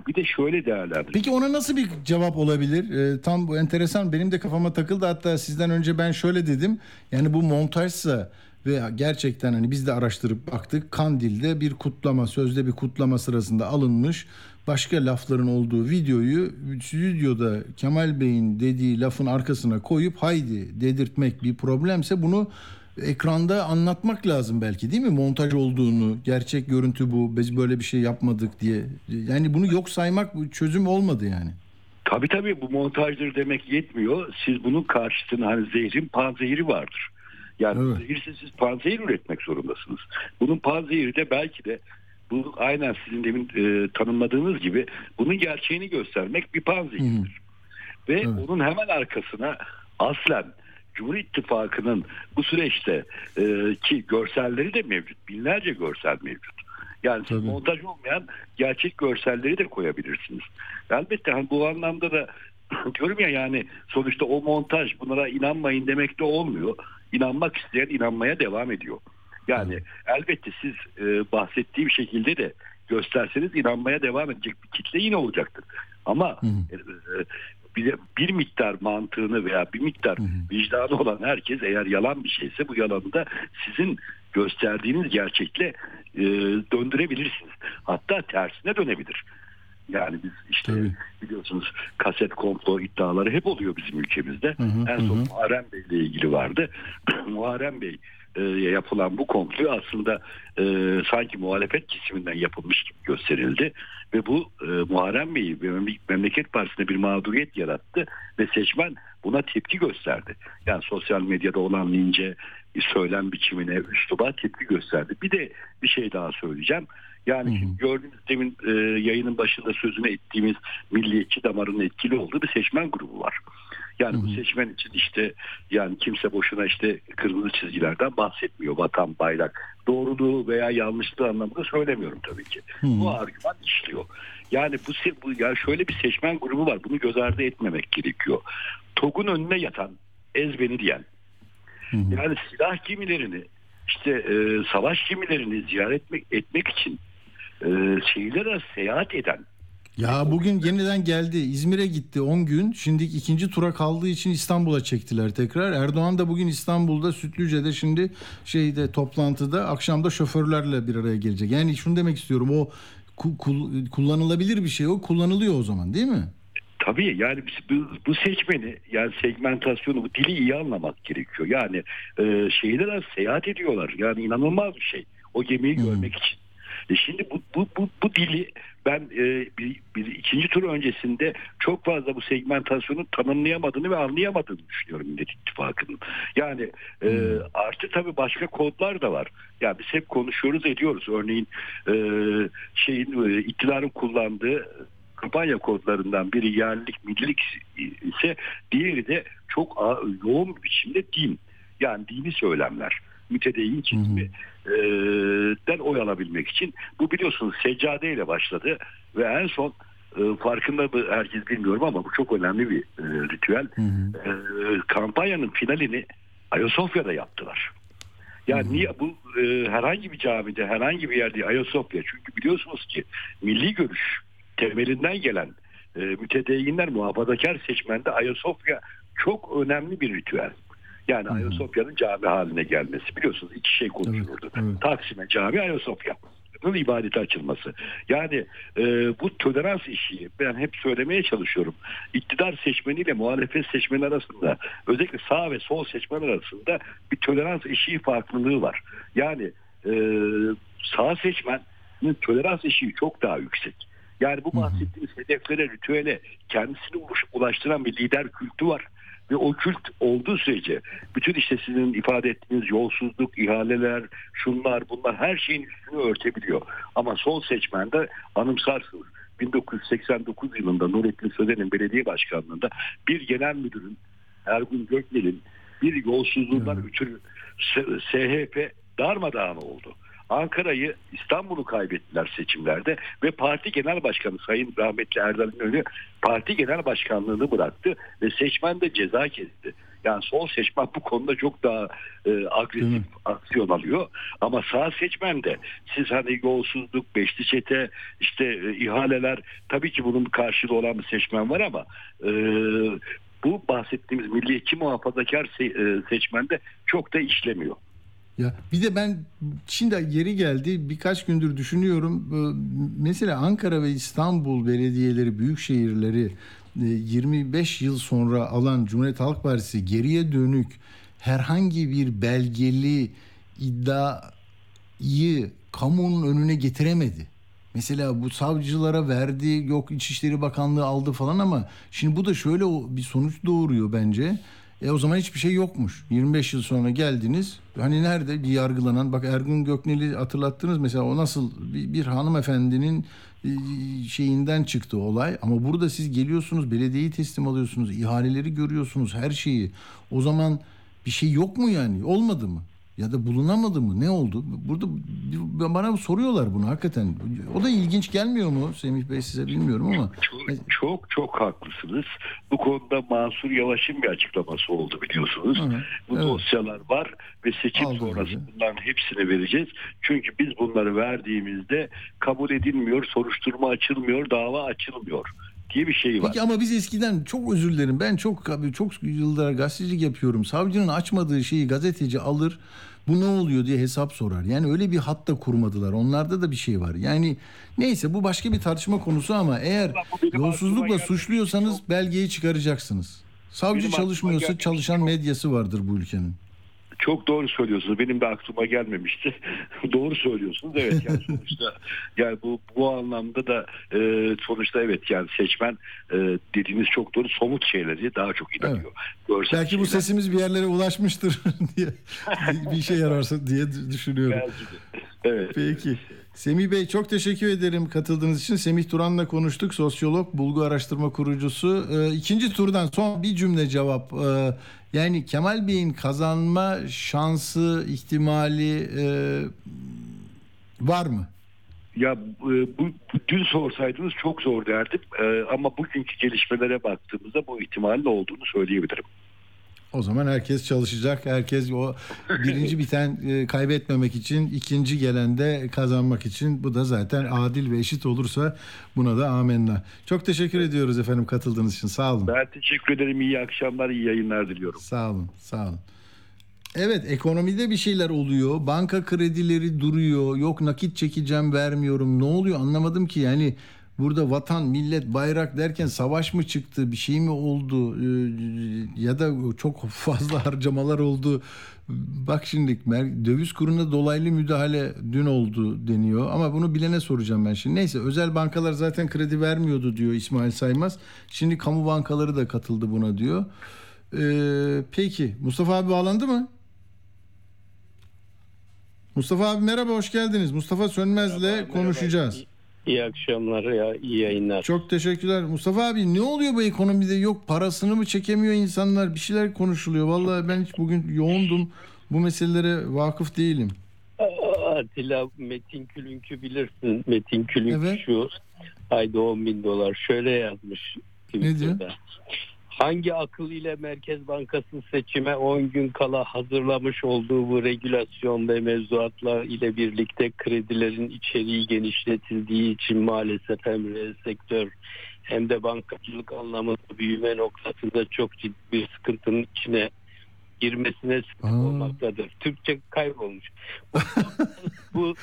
Bir de şöyle değerlendir. Peki ona nasıl bir cevap olabilir? Ee, tam bu enteresan benim de kafama takıldı. Hatta sizden önce ben şöyle dedim. Yani bu montajsa ve gerçekten hani biz de araştırıp baktık. Kandil'de bir kutlama, sözde bir kutlama sırasında alınmış başka lafların olduğu videoyu stüdyoda Kemal Bey'in dediği lafın arkasına koyup haydi dedirtmek bir problemse bunu ekranda anlatmak lazım belki değil mi? Montaj olduğunu, gerçek görüntü bu, biz böyle bir şey yapmadık diye. Yani bunu yok saymak çözüm olmadı yani. Tabii tabii bu montajdır demek yetmiyor. Siz bunun karşısına hani zehrin panzehiri vardır. Yani Evet. zehirse siz panzehir üretmek zorundasınız. Bunun panzehiri de belki de bu aynen sizin demin e, tanımladığınız gibi bunun gerçeğini göstermek bir panzehirdir. Ve Evet. onun hemen arkasına aslen Cumhur İttifakı'nın bu süreçte e, ki görselleri de mevcut. Binlerce görsel mevcut. Yani siz montaj olmayan gerçek görselleri de koyabilirsiniz. Elbette hani bu anlamda da diyorum ya yani sonuçta o montaj bunlara inanmayın demek de olmuyor. İnanmak isteyen inanmaya devam ediyor. Yani elbette siz e, bahsettiğim şekilde de gösterseniz inanmaya devam edecek bir kitle yine olacaktır. Ama e, e, bir, bir miktar mantığını veya bir miktar vicdanı olan herkes eğer yalan bir şeyse bu yalanı da sizin gösterdiğiniz gerçekle e, döndürebilirsiniz. Hatta tersine dönebilir. Yani biz işte Tabii. biliyorsunuz kaset komplo iddiaları hep oluyor bizim ülkemizde. en son Muharrem Bey ile ilgili vardı. Muharrem Bey e, yapılan bu komplo aslında e, sanki muhalefet kesiminden yapılmış gibi gösterildi ve bu e, Muharrem Bey'i Memleket Partisi'ne bir mağduriyet yarattı ve seçmen buna tepki gösterdi. Yani sosyal medyada olan lince söylem biçimine, üsluba tepki gösterdi. Bir de bir şey daha söyleyeceğim. Yani şimdi gördüğünüz demin e, yayının başında sözüne ettiğimiz milliyetçi damarın etkili olduğu bir seçmen grubu var. Yani bu seçmen için işte yani kimse boşuna işte kırmızı çizgilerden bahsetmiyor. Vatan, bayrak. Doğruluğu veya yanlışlığı anlamında söylemiyorum tabii ki. Bu argüman işliyor. Yani bu, bu ya şöyle bir seçmen grubu var. Bunu göz ardı etmemek gerekiyor. TOG'un önüne yatan, ez beni diyen. Yani silah gemilerini işte e, savaş gemilerini ziyaret etmek, etmek için e, şehirler arası seyahat eden Ya bugün yeniden geldi. İzmir'e gitti 10 gün. Şimdi ikinci tura kaldığı için İstanbul'a çektiler tekrar. Erdoğan da bugün İstanbul'da Sütlüce'de şimdi şeyde toplantıda akşamda şoförlerle bir araya gelecek. Yani şunu demek istiyorum o ku- kul- kullanılabilir bir şey o kullanılıyor o zaman değil mi? Tabii yani bu, bu seçmeni yani segmentasyonu bu dili iyi anlamak gerekiyor. Yani e, arası seyahat ediyorlar. Yani inanılmaz bir şey. O gemiyi görmek için. E şimdi bu, bu, bu, bu dili ben e, bir, bir ikinci tur öncesinde çok fazla bu segmentasyonu tanımlayamadığını ve anlayamadığını düşünüyorum Millet İttifakı'nın. Yani e, artı tabii başka kodlar da var. Yani biz hep konuşuyoruz ediyoruz. Örneğin e, şeyin e, iktidarın kullandığı kampanya kodlarından biri yerlilik, millilik ise diğeri de çok yoğun bir biçimde din. Yani dini söylemler. Mütedeyyin kesimi den oy alabilmek için. Bu biliyorsunuz seccade ile başladı ve en son farkında mı herkes bilmiyorum ama bu çok önemli bir ritüel. E, kampanyanın finalini Ayasofya'da yaptılar. Yani niye bu e, herhangi bir camide, herhangi bir yerde Ayasofya çünkü biliyorsunuz ki milli görüş temelinden gelen e, mütedeyyinler muhafazakar seçmende Ayasofya çok önemli bir ritüel. Yani Ayasofya'nın cami haline gelmesi. Biliyorsunuz iki şey konuşulurdu. evet. Taksim'e cami Ayasofya. Bunun ibadete açılması. Yani e, bu tolerans işi ben hep söylemeye çalışıyorum. İktidar seçmeniyle muhalefet seçmeni arasında özellikle sağ ve sol seçmen arasında bir tolerans eşiği farklılığı var. Yani e, sağ seçmenin tolerans eşiği çok daha yüksek. Yani bu bahsettiğimiz hedeflere, ritüele kendisini ulaş- ulaştıran bir lider kültü var. Ve o kült olduğu sürece bütün işte sizin ifade ettiğiniz yolsuzluk, ihaleler, şunlar bunlar her şeyin üstünü örtebiliyor. Ama sol seçmende anımsarsınız. 1989 yılında Nurettin Sözen'in belediye başkanlığında bir genel müdürün Ergun Gökmel'in bir yolsuzluğundan ötürü SHP darmadağın oldu. Ankara'yı İstanbul'u kaybettiler seçimlerde ve parti genel başkanı Sayın rahmetli Erdal İnönü parti genel başkanlığını bıraktı ve seçmen de ceza kesti. Yani sol seçmen bu konuda çok daha e, agresif aksiyon alıyor. Ama sağ seçmen de siz hani yolsuzluk, beşli çete, işte e, ihaleler tabii ki bunun karşılığı olan bir seçmen var ama e, bu bahsettiğimiz milliyetçi muhafazakar se- e, seçmende çok da işlemiyor. Ya bir de ben şimdi yeri geldi birkaç gündür düşünüyorum. Mesela Ankara ve İstanbul belediyeleri, büyük şehirleri 25 yıl sonra alan Cumhuriyet Halk Partisi geriye dönük herhangi bir belgeli iddiayı kamunun önüne getiremedi. Mesela bu savcılara verdi, yok İçişleri Bakanlığı aldı falan ama şimdi bu da şöyle bir sonuç doğuruyor bence. E o zaman hiçbir şey yokmuş. 25 yıl sonra geldiniz. Hani nerede bir yargılanan? Bak Ergun Göknel'i hatırlattınız. Mesela o nasıl bir, bir hanımefendinin e, şeyinden çıktı olay. Ama burada siz geliyorsunuz belediyeyi teslim alıyorsunuz ihaleleri görüyorsunuz her şeyi. O zaman bir şey yok mu yani? Olmadı mı ya da bulunamadı mı? Ne oldu? Burada bana soruyorlar bunu hakikaten. O da ilginç gelmiyor mu Semih Bey size bilmiyorum ama. Çok çok, çok haklısınız. Bu konuda Mansur Yavaş'ın bir açıklaması oldu biliyorsunuz. Hı hı, Bu evet. dosyalar var ve seçim Aldım sonrası gibi. bunların hepsini vereceğiz. Çünkü biz bunları verdiğimizde kabul edilmiyor, soruşturma açılmıyor, dava açılmıyor diye bir şey var. Peki ama biz eskiden çok özür dilerim. Ben çok çok yıllar gazetecilik yapıyorum. Savcının açmadığı şeyi gazeteci alır. Bu ne oluyor diye hesap sorar. Yani öyle bir hat da kurmadılar. Onlarda da bir şey var. Yani neyse bu başka bir tartışma konusu ama eğer yolsuzlukla suçluyorsanız belgeyi çıkaracaksınız. Savcı çalışmıyorsa çalışan medyası vardır bu ülkenin. Çok doğru söylüyorsunuz. Benim de aklıma gelmemişti. doğru söylüyorsunuz. Evet yani sonuçta yani bu bu anlamda da e, sonuçta evet yani seçmen e, dediğiniz çok doğru somut şeyleri daha çok inanıyor. Evet. Belki şeyler. bu sesimiz bir yerlere ulaşmıştır diye bir şey yararsa diye düşünüyorum. Evet. Peki. Semih Bey çok teşekkür ederim katıldığınız için. Semih Turan'la konuştuk. Sosyolog, bulgu araştırma kurucusu. Ee, ikinci turdan son bir cümle cevap. Ee, yani Kemal Bey'in kazanma şansı, ihtimali e, var mı? Ya e, bu dün sorsaydınız çok zor derdim e, ama bugünkü gelişmelere baktığımızda bu ihtimalin olduğunu söyleyebilirim. O zaman herkes çalışacak. Herkes o birinci biten e, kaybetmemek için, ikinci gelende kazanmak için. Bu da zaten adil ve eşit olursa buna da amenna. Çok teşekkür ediyoruz efendim katıldığınız için. Sağ olun. Ben teşekkür ederim. İyi akşamlar, iyi yayınlar diliyorum. Sağ olun, sağ olun. Evet ekonomide bir şeyler oluyor. Banka kredileri duruyor. Yok nakit çekeceğim vermiyorum. Ne oluyor anlamadım ki yani burada vatan, millet, bayrak derken savaş mı çıktı, bir şey mi oldu ee, ya da çok fazla harcamalar oldu. Bak şimdi döviz kuruna dolaylı müdahale dün oldu deniyor ama bunu bilene soracağım ben şimdi. Neyse özel bankalar zaten kredi vermiyordu diyor İsmail Saymaz. Şimdi kamu bankaları da katıldı buna diyor. Ee, peki Mustafa abi bağlandı mı? Mustafa abi merhaba hoş geldiniz. Mustafa Sönmez'le merhaba, konuşacağız. Merhaba. İyi akşamlar ya iyi yayınlar. Çok teşekkürler. Mustafa abi ne oluyor bu ekonomide? Yok parasını mı çekemiyor insanlar? Bir şeyler konuşuluyor. Vallahi ben hiç bugün yoğundum. Bu meselelere vakıf değilim. Atilla Metin Külünk'ü bilirsin. Metin Külünk evet. şu ayda 10 bin dolar şöyle yazmış. Ne diyor? Hangi akıl ile Merkez Bankası seçime 10 gün kala hazırlamış olduğu bu regülasyon ve mevzuatlar ile birlikte kredilerin içeriği genişletildiği için maalesef hem reel sektör hem de bankacılık anlamında büyüme noktasında çok ciddi bir sıkıntının içine girmesine sebep olmaktadır. Türkçe kaybolmuş. bu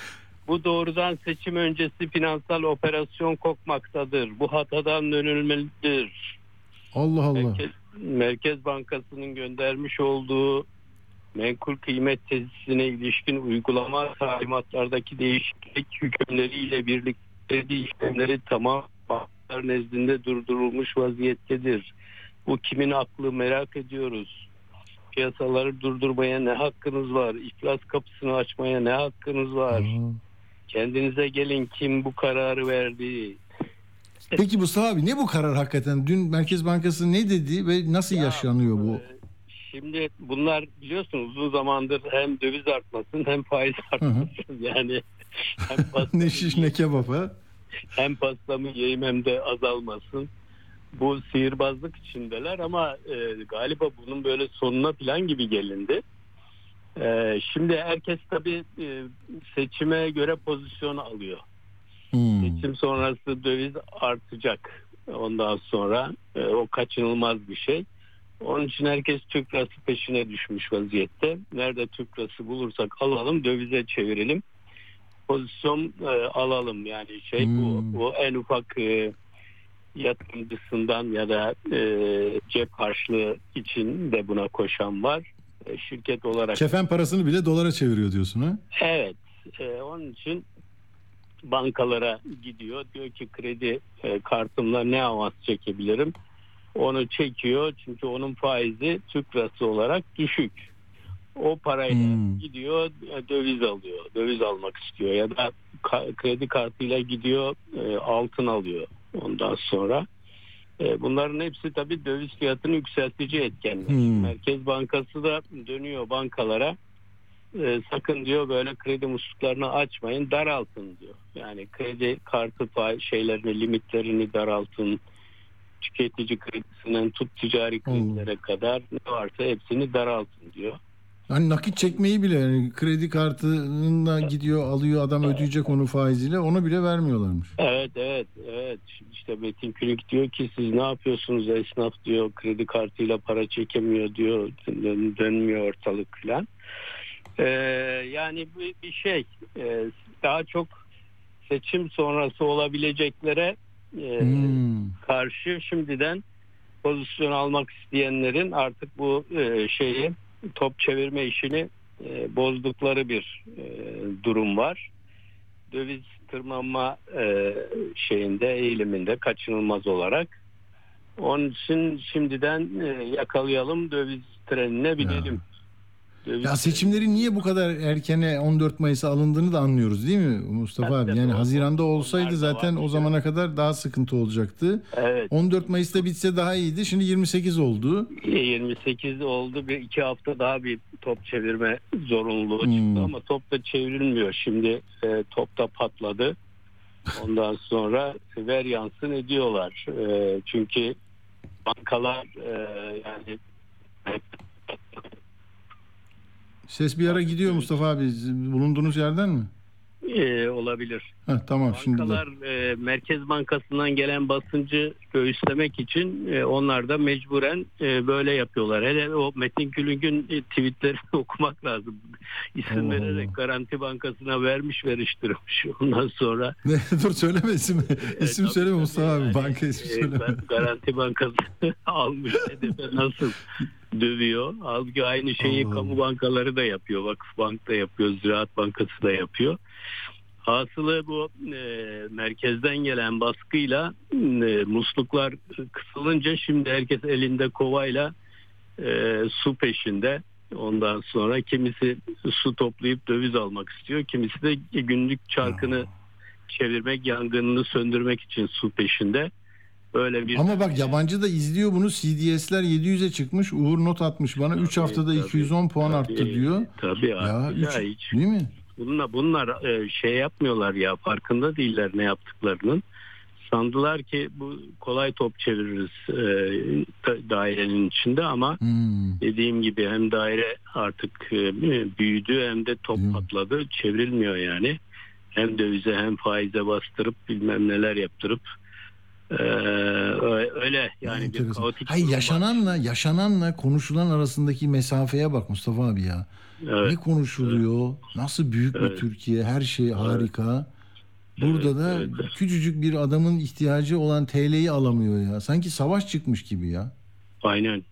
bu doğrudan seçim öncesi finansal operasyon kokmaktadır. Bu hatadan dönülmelidir Allah Allah. Merkez, Merkez Bankası'nın göndermiş olduğu menkul kıymet tesisine ilişkin uygulama talimatlardaki değişiklik hükümleriyle birlikte işlemleri tamam banklar nezdinde durdurulmuş vaziyettedir. Bu kimin aklı merak ediyoruz. Piyasaları durdurmaya ne hakkınız var? İflas kapısını açmaya ne hakkınız var? Aa. Kendinize gelin kim bu kararı verdi? Peki Mustafa abi ne bu karar hakikaten? Dün Merkez Bankası ne dedi ve nasıl ya, yaşanıyor bu? E, şimdi bunlar biliyorsunuz uzun zamandır hem döviz artmasın hem faiz artmasın. Hı hı. Yani hem ne şiş ne kebap ha? Hem pastamı yiyeyim hem de azalmasın. Bu sihirbazlık içindeler ama e, galiba bunun böyle sonuna plan gibi gelindi. E, şimdi herkes tabii e, seçime göre pozisyon alıyor. Hmm. Seçim sonrası döviz artacak. Ondan sonra e, o kaçınılmaz bir şey. Onun için herkes Türk lirası peşine düşmüş vaziyette. Nerede Türk lirası bulursak alalım dövize çevirelim. Pozisyon e, alalım yani şey Hmm. bu. Bu en ufak e, yatırımcısından ya da e, cep harçlığı için de buna koşan var. E, şirket olarak Kefen parasını bile dolara çeviriyor diyorsun ha? Evet. e, onun için bankalara gidiyor. Diyor ki kredi e, kartımla ne avans çekebilirim? Onu çekiyor çünkü onun faizi Türk lirası olarak düşük. O parayla Hmm. gidiyor e, döviz alıyor. Döviz almak istiyor ya da ka- kredi kartıyla gidiyor e, altın alıyor ondan sonra. E, bunların hepsi tabii döviz fiyatını yükseltici etkenler. Hmm. Merkez Bankası da dönüyor bankalara e, sakın diyor böyle kredi musluklarını açmayın daraltın diyor. Yani kredi kartı fa- şeylerini limitlerini daraltın tüketici kredisinden tut ticari kredilere kadar ne varsa hepsini daraltın diyor. Hani nakit çekmeyi bile yani kredi kartına gidiyor alıyor adam ödeyecek onu faiziyle onu bile vermiyorlarmış. Evet evet evet işte Metin Külük diyor ki siz ne yapıyorsunuz esnaf diyor kredi kartıyla para çekemiyor diyor dön- dönmüyor ortalık falan. Ee, yani bir, bir şey e, daha çok seçim sonrası olabileceklere e, Hmm. karşı şimdiden pozisyon almak isteyenlerin artık bu e, şeyi top çevirme işini e, bozdukları bir e, durum var. Döviz tırmanma e, şeyinde eğiliminde kaçınılmaz olarak. Onun için şimdiden e, yakalayalım döviz trenine binelim. Döviz Ya seçimleri niye bu kadar erkene 14 Mayıs'a alındığını da anlıyoruz değil mi Mustafa Tabii, abi? Yani. Haziranda olsaydı zaten o zamana kadar daha sıkıntı olacaktı. Evet. 14 Mayıs'ta bitse daha iyiydi. Şimdi 28 oldu. 28 oldu bir iki hafta daha bir top çevirme zorunluluğu Hmm. çıktı ama top da çevrilmiyor. Şimdi e, top da patladı. Ondan sonra ver yansın ediyorlar. E, çünkü bankalar e, yani Ses bir ara gidiyor Mustafa abi. Bulunduğunuz yerden mi? E, olabilir. Heh, tamam şimdi de. Bankalar e, Merkez Bankası'ndan gelen basıncı göğüslemek için e, onlar da mecburen e, böyle yapıyorlar. Hele o Metin Külünk'ün e, tweetlerini okumak lazım. İsim Allah vererek Allah. Garanti Bankası'na vermiş veriştirmiş. Ondan sonra Ne, dur söyleme ismi. İsim tabii, söyleme tabii Mustafa abi. yani, Banka ismi e, söyleme. Gar- Garanti Bankası almış hedefe nasıl dövüyor. Halbuki aynı şeyi Allah kamu bankaları da yapıyor. Vakıfbank da yapıyor. Ziraat Bankası da yapıyor. Hasılı bu e, merkezden gelen baskıyla e, musluklar kısılınca şimdi herkes elinde kovayla e, su peşinde. Ondan sonra kimisi su toplayıp döviz almak istiyor. Kimisi de günlük çarkını çevirmek, yangınını söndürmek için su peşinde. Böyle bir Ama bak yabancı da izliyor bunu. CDS'ler 700'e çıkmış. Uğur not atmış bana. 3 Tabii, haftada tabii, 210 puan tabii. arttı diyor. Tabii Ya, ya, ya hiç değil mi? Bunlar bunlar e, şey yapmıyorlar ya farkında değiller ne yaptıklarının. Sandılar ki bu kolay top çeviririz e, da- dairenin içinde ama Hmm. dediğim gibi hem daire artık e, büyüdü hem de top Hmm. patladı çevrilmiyor yani. Hem dövize hem faize bastırıp bilmem neler yaptırıp e, ö- öyle yani bir Enteresan. kaotik Hayır durum var. yaşananla yaşananla konuşulan arasındaki mesafeye bak Mustafa abi ya. Evet. Ne konuşuluyor? Nasıl büyük bir Evet. Türkiye? Her şey harika. Burada da evet, evet. küçücük bir adamın ihtiyacı olan TL'yi alamıyor ya. Sanki savaş çıkmış gibi ya. Aynen.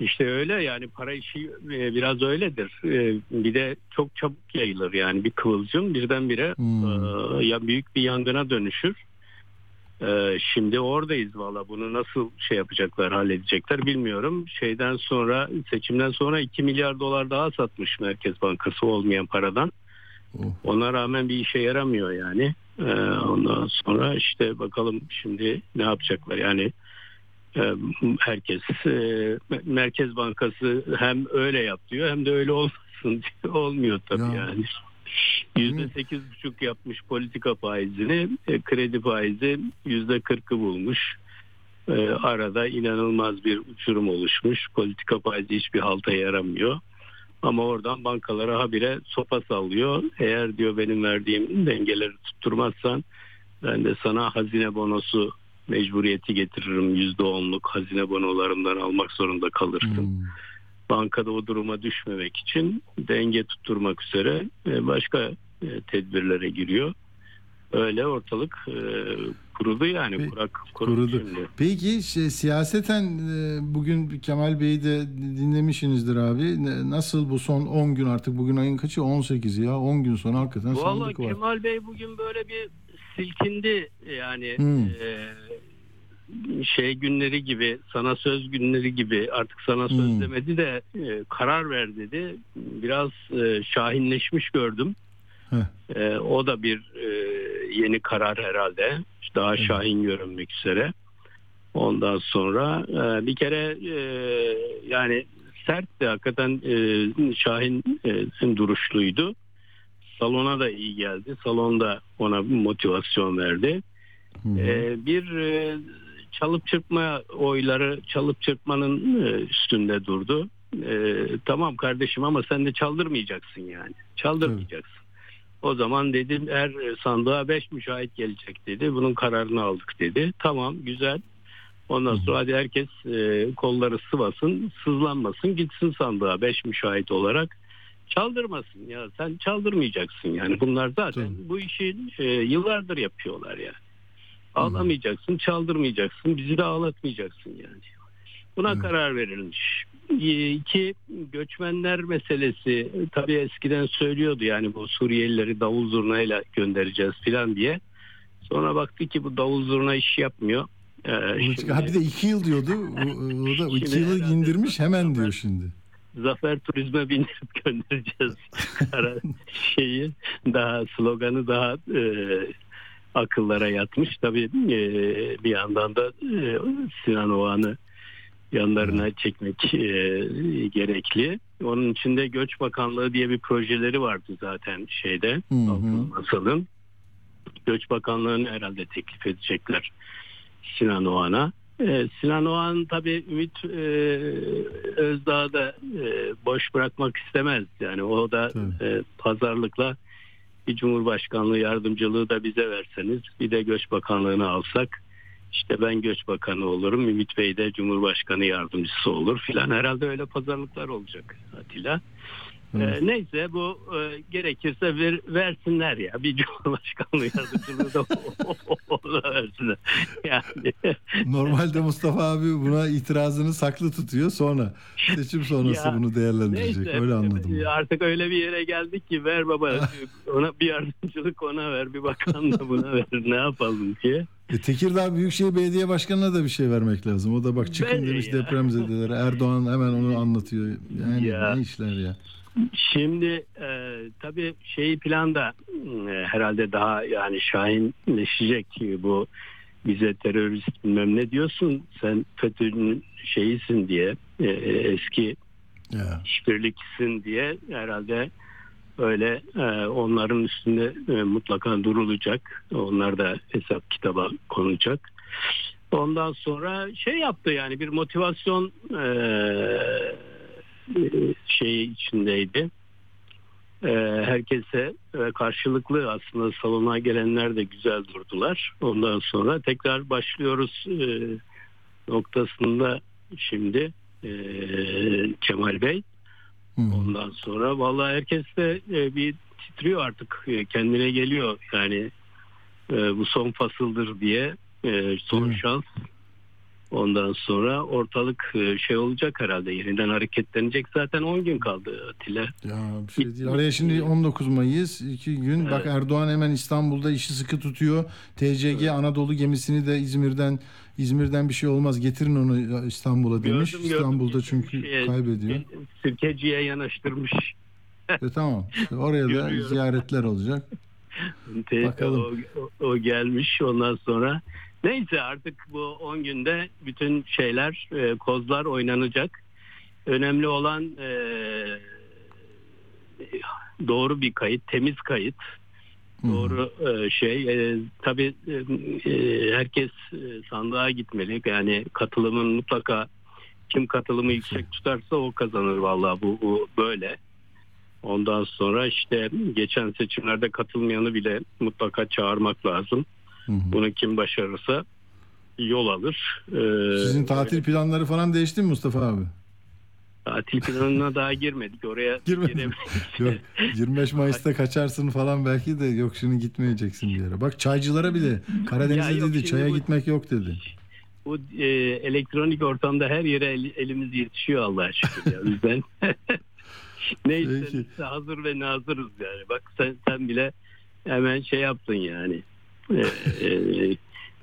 İşte öyle yani para işi e, biraz öyledir. E, Bir de çok çabuk yayılır yani bir kıvılcım birdenbire Hmm. e, ya büyük bir yangına dönüşür. E, Şimdi oradayız valla bunu nasıl şey yapacaklar halledecekler bilmiyorum. Şeyden sonra seçimden sonra 2 milyar dolar daha satmış Merkez Bankası olmayan paradan. Oh. Ona rağmen bir işe yaramıyor yani. E, Ondan sonra işte bakalım şimdi ne yapacaklar yani e, herkes e, Merkez Bankası hem öyle yap diyor hem de öyle olmasın diyor. Olmuyor tabii Ya. yani. Yüzde sekiz buçuk yapmış politika faizini, e, kredi faizi yüzde kırkı bulmuş. E, arada inanılmaz bir uçurum oluşmuş. Politika faizi hiçbir halta yaramıyor. Ama oradan bankalara habire sopa sallıyor. Eğer diyor benim verdiğim dengeleri tutturmazsan ben de sana hazine bonosu mecburiyeti getiririm. Yüzde onluk hazine bonolarından almak zorunda kalırsın. Hmm. Bankada o duruma düşmemek için denge tutturmak üzere e, başka e, tedbirlere giriyor. Öyle ortalık e, kurudu yani Pe- kurak kurudu. Kurudu. şimdi. Peki şey, siyaseten bugün Kemal Bey'i de dinlemişsinizdir abi. Nasıl bu son 10 gün artık bugün ayın kaçı? 18 ya. 10 gün sonra hakikaten sandık var. Kemal Bey bugün böyle bir silkindi yani Hmm. e, şey günleri gibi sana söz günleri gibi artık sana söz Hmm. demedi de e, karar ver dedi. Biraz e, şahinleşmiş gördüm. Heh. E, o da bir e, yeni karar herhalde. Daha Evet. şahin görünmek üzere. Ondan sonra e, bir kere e, yani sertti hakikaten e, Şahin e, duruşluydu. Salona da iyi geldi. Salonda ona motivasyon verdi. Hı. E, bir e, çalıp çırpma oyları çalıp çırpmanın e, üstünde durdu. E, tamam kardeşim ama sen de çaldırmayacaksın yani. Çaldırmayacaksın. O zaman dedim her sandığa 5 müşahit gelecek dedi. Bunun kararını aldık dedi. Tamam güzel. Ondan Hı hı. sonra hadi herkes e, kolları sıvasın, sızlanmasın, gitsin sandığa 5 müşahit olarak. Çaldırmasın ya sen çaldırmayacaksın yani bunlar zaten Tabii. bu işi e, yıllardır yapıyorlar yani. Ağlamayacaksın, çaldırmayacaksın, bizi de ağlatmayacaksın yani. Buna Evet. karar verilmiş. E, İki göçmenler meselesi tabii eskiden söylüyordu yani bu Suriyelileri davul zurnayla göndereceğiz filan diye. Sonra baktı ki bu davul zurna iş yapmıyor. Ee, şimdi Ha bir de 2 yıl diyordu. O, o da 2 Şimdi yılı indirmiş hemen diyor şimdi. Zafer Turizm'e bindirip göndereceğiz şeyi daha sloganı daha e, akıllara yatmış. Tabii e, bir yandan da e, Sinan Oğan'ı yanlarına çekmek e, gerekli. Onun içinde Göç Bakanlığı diye bir projeleri vardı zaten şeyde. Altılı Masal'ın. Göç Bakanlığı'nı herhalde teklif edecekler Sinan Oğan'a. Ee, Sinan Oğan tabii Ümit e, Özdağ'ı da e, boş bırakmak istemez. Yani o da Tabii. e, pazarlıkla bir Cumhurbaşkanlığı yardımcılığı da bize verseniz bir de Göç Bakanlığı'nı alsak işte ben Göç Bakanı olurum Ümit Bey de Cumhurbaşkanı yardımcısı olur filan. Herhalde öyle pazarlıklar olacak Atilla. Evet. Ee, neyse bu e, gerekirse ver, versinler ya bir cumhurbaşkanlığı yardımcılığı da ona versinler. Yani Normalde Mustafa abi buna itirazını saklı tutuyor sonra seçim sonrası Ya, bunu değerlendirecek. neyse Öyle anladım. e, artık öyle bir yere geldik ki ver baba ona bir yardımcılık ona ver bir bakan da buna ver ne yapalım diye. E, Tekirdağ Büyükşehir Belediye Başkanı'na da bir şey vermek lazım. O da bak çıkın Ben- demiş ya. depremzedelere. Erdoğan hemen onu anlatıyor. Yani Ya. ne işler ya. Şimdi e, tabii şey plan da e, herhalde daha yani şahinleşecek bu bize terörist bilmem ne diyorsun sen FETÖ'nün şeyisin diye e, eski Ya. işbirlikçisin diye herhalde öyle e, onların üstünde e, mutlaka durulacak. Onlar da hesap kitaba konacak. Ondan sonra şey yaptı yani bir motivasyon e, şeyi içindeydi. E, herkese e, karşılıklı aslında salona gelenler de güzel durdular. Ondan sonra tekrar başlıyoruz e, noktasında şimdi e, Kemal Bey. Ondan sonra vallahi herkes de e, bir titriyor artık e, kendine geliyor yani e, bu son fasıldır diye e, son şans. Ondan sonra ortalık e, şey olacak herhalde yeniden hareketlenecek zaten 10 gün kaldı Atilla. Ya bir şey değil. Araya şimdi 19 Mayıs iki gün. Bak Erdoğan hemen İstanbul'da işi sıkı tutuyor. TCG Anadolu gemisini de İzmir'den İzmir'den bir şey olmaz getirin onu İstanbul'a demiş. Gördüm, gördüm. İstanbul'da çünkü Şeye, kaybediyor. Sirkeciye yanaştırmış. E tamam. İşte oraya da ziyaretler olacak. Bakalım. O- o gelmiş ondan sonra. Neyse artık bu 10 günde bütün şeyler, e, kozlar oynanacak. Önemli olan e, doğru bir kayıt, temiz kayıt. Doğru e, şey. E, tabii e, e, herkes e, sandığa gitmeli. Yani katılımın mutlaka kim katılımı yüksek tutarsa o kazanır vallahi bu, bu böyle. Ondan sonra işte geçen seçimlerde katılmayanı bile mutlaka çağırmak lazım. Hı hı. Bunu kim başarırsa yol alır. Ee, Sizin tatil planları falan değişti mi Mustafa abi? tatil planına daha girmedik. Oraya giremedik. Yok 25 Mayıs'ta kaçarsın falan belki de yok şimdi gitmeyeceksin bir yere. Bak çaycılara bile Karadeniz'e yok, dedi çaya bu- gitmek yok dedi. Bu e, elektronik ortamda her yere el- elimiz yetişiyor Allah'a şükür. Ya. O yüzden ne Peki. istenirse hazır ve nazırız yani. Bak sen, sen bile hemen şey yaptın yani. E, e,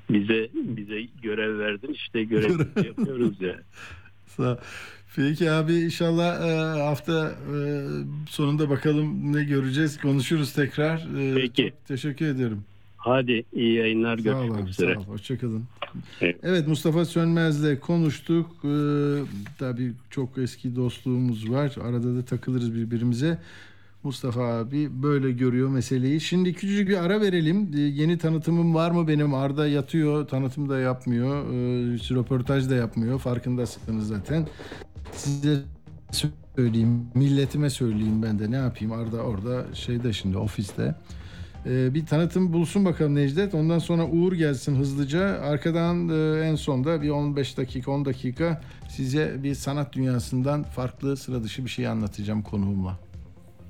bize bize görev verdin işte görev yapıyoruz ya. Sağ- Peki abi inşallah e, hafta e, sonunda bakalım ne göreceğiz. Konuşuruz tekrar. Peki. teşekkür ederim. Hadi iyi yayınlar Sağ görüşmek abi üzere. sağ ol. Hoşçakalın. Evet. Evet Mustafa Sönmez'le konuştuk. Ee, tabii çok eski dostluğumuz var. Arada da takılırız birbirimize. Mustafa abi böyle görüyor meseleyi. Şimdi küçücük bir ara verelim. Ee, yeni tanıtımım var mı benim? Arda yatıyor, tanıtım da yapmıyor. Ee, röportaj da yapmıyor. Farkındasınız zaten. Size söyleyeyim, milletime söyleyeyim ben de ne yapayım. Arda orada şeyde şimdi ofiste. Ee, bir tanıtım bulsun bakalım Necdet. Ondan sonra Uğur gelsin hızlıca. Arkadan e, en sonda bir 15 dakika 10 dakika size bir sanat dünyasından farklı sıra dışı bir şey anlatacağım konuğumla.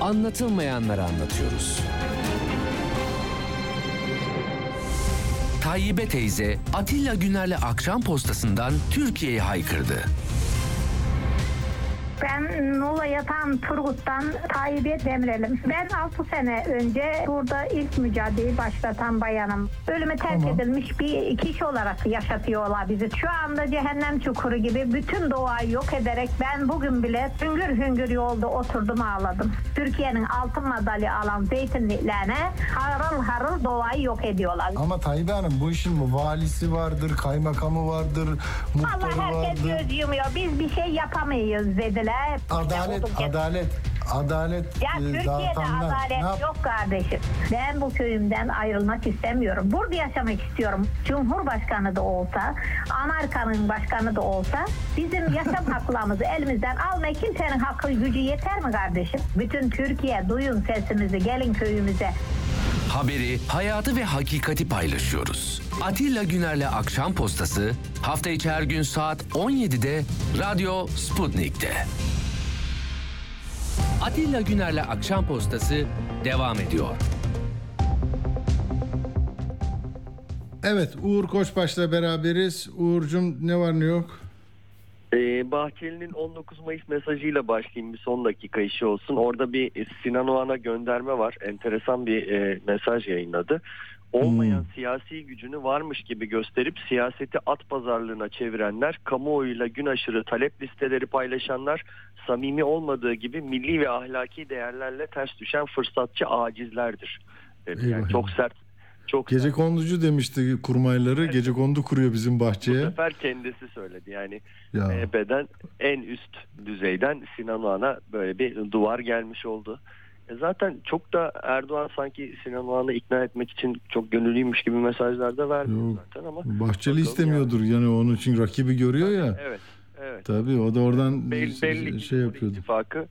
Anlatılmayanları anlatıyoruz. Tayyibe teyze Atilla Güner'le akşam postasından Türkiye'ye haykırdı. Ben Muğla Yatan Turgut'tan Tayyip'e Demirel'im. Ben 6 sene önce burada ilk mücadeleyi başlatan bayanım. Ölüme terk edilmiş bir kişi olarak yaşatıyorlar bizi. Şu anda cehennem çukuru gibi bütün doğayı yok ederek ben bugün bile hüngür hüngür yolda oturdum ağladım. Türkiye'nin altın madalya alan zeytinliklerine harıl harıl doğayı yok ediyorlar. Ama Tayyip Hanım bu işin bu valisi vardır, kaymakamı vardır, muhtarı Allah herkes vardır. göz yumuyor. Biz bir şey yapamayız dediler. Adalet, ya. adalet, adalet Ya e, Türkiye'de dağıtanlar. adalet Ne yok kardeşim. Ben bu köyümden ayrılmak istemiyorum. Burada yaşamak istiyorum. Cumhurbaşkanı da olsa, Amerika'nın başkanı da olsa bizim yaşam haklarımızı elimizden almaya kimsenin hakkı gücü yeter mi kardeşim? Bütün Türkiye duyun sesimizi gelin köyümüze. Haberi, hayatı ve hakikati paylaşıyoruz. Atilla Güner'le akşam postası hafta içi her gün saat 17'de Radyo Sputnik'te. Atilla Güner'le akşam postası devam ediyor. Evet Uğur Koçbaş'la beraberiz. Uğur'cum ne var ne yok? Ee, Bahçeli'nin 19 Mayıs mesajıyla başlayayım bir son dakika işi olsun. Orada bir e, Sinan Oğan'a gönderme var. Enteresan bir e, mesaj yayınladı. Olmayan siyasi gücünü varmış gibi gösterip siyaseti at pazarlığına çevirenler, kamuoyuyla gün aşırı talep listeleri paylaşanlar, samimi olmadığı gibi milli ve ahlaki değerlerle ters düşen fırsatçı acizlerdir. Yani Eyvah. çok sert. Çok Gece konducu demişti kurmayları. Gece kondu kuruyor bizim Bu bahçeye. sefer kendisi söyledi. Yani Ya. MHP'den en üst düzeyden Sinan Oğan'a böyle bir duvar gelmiş oldu. E zaten çok da Erdoğan sanki Sinan Oğan'ı ikna etmek için çok gönüllüymüş gibi mesajlar da vermiyor Yok. zaten ama. Bahçeli istemiyordur yani onun için rakibi görüyor ya. Evet. Evet. Tabii o da oradan Bel- belli ki şey yapıyordu. İttifakı e,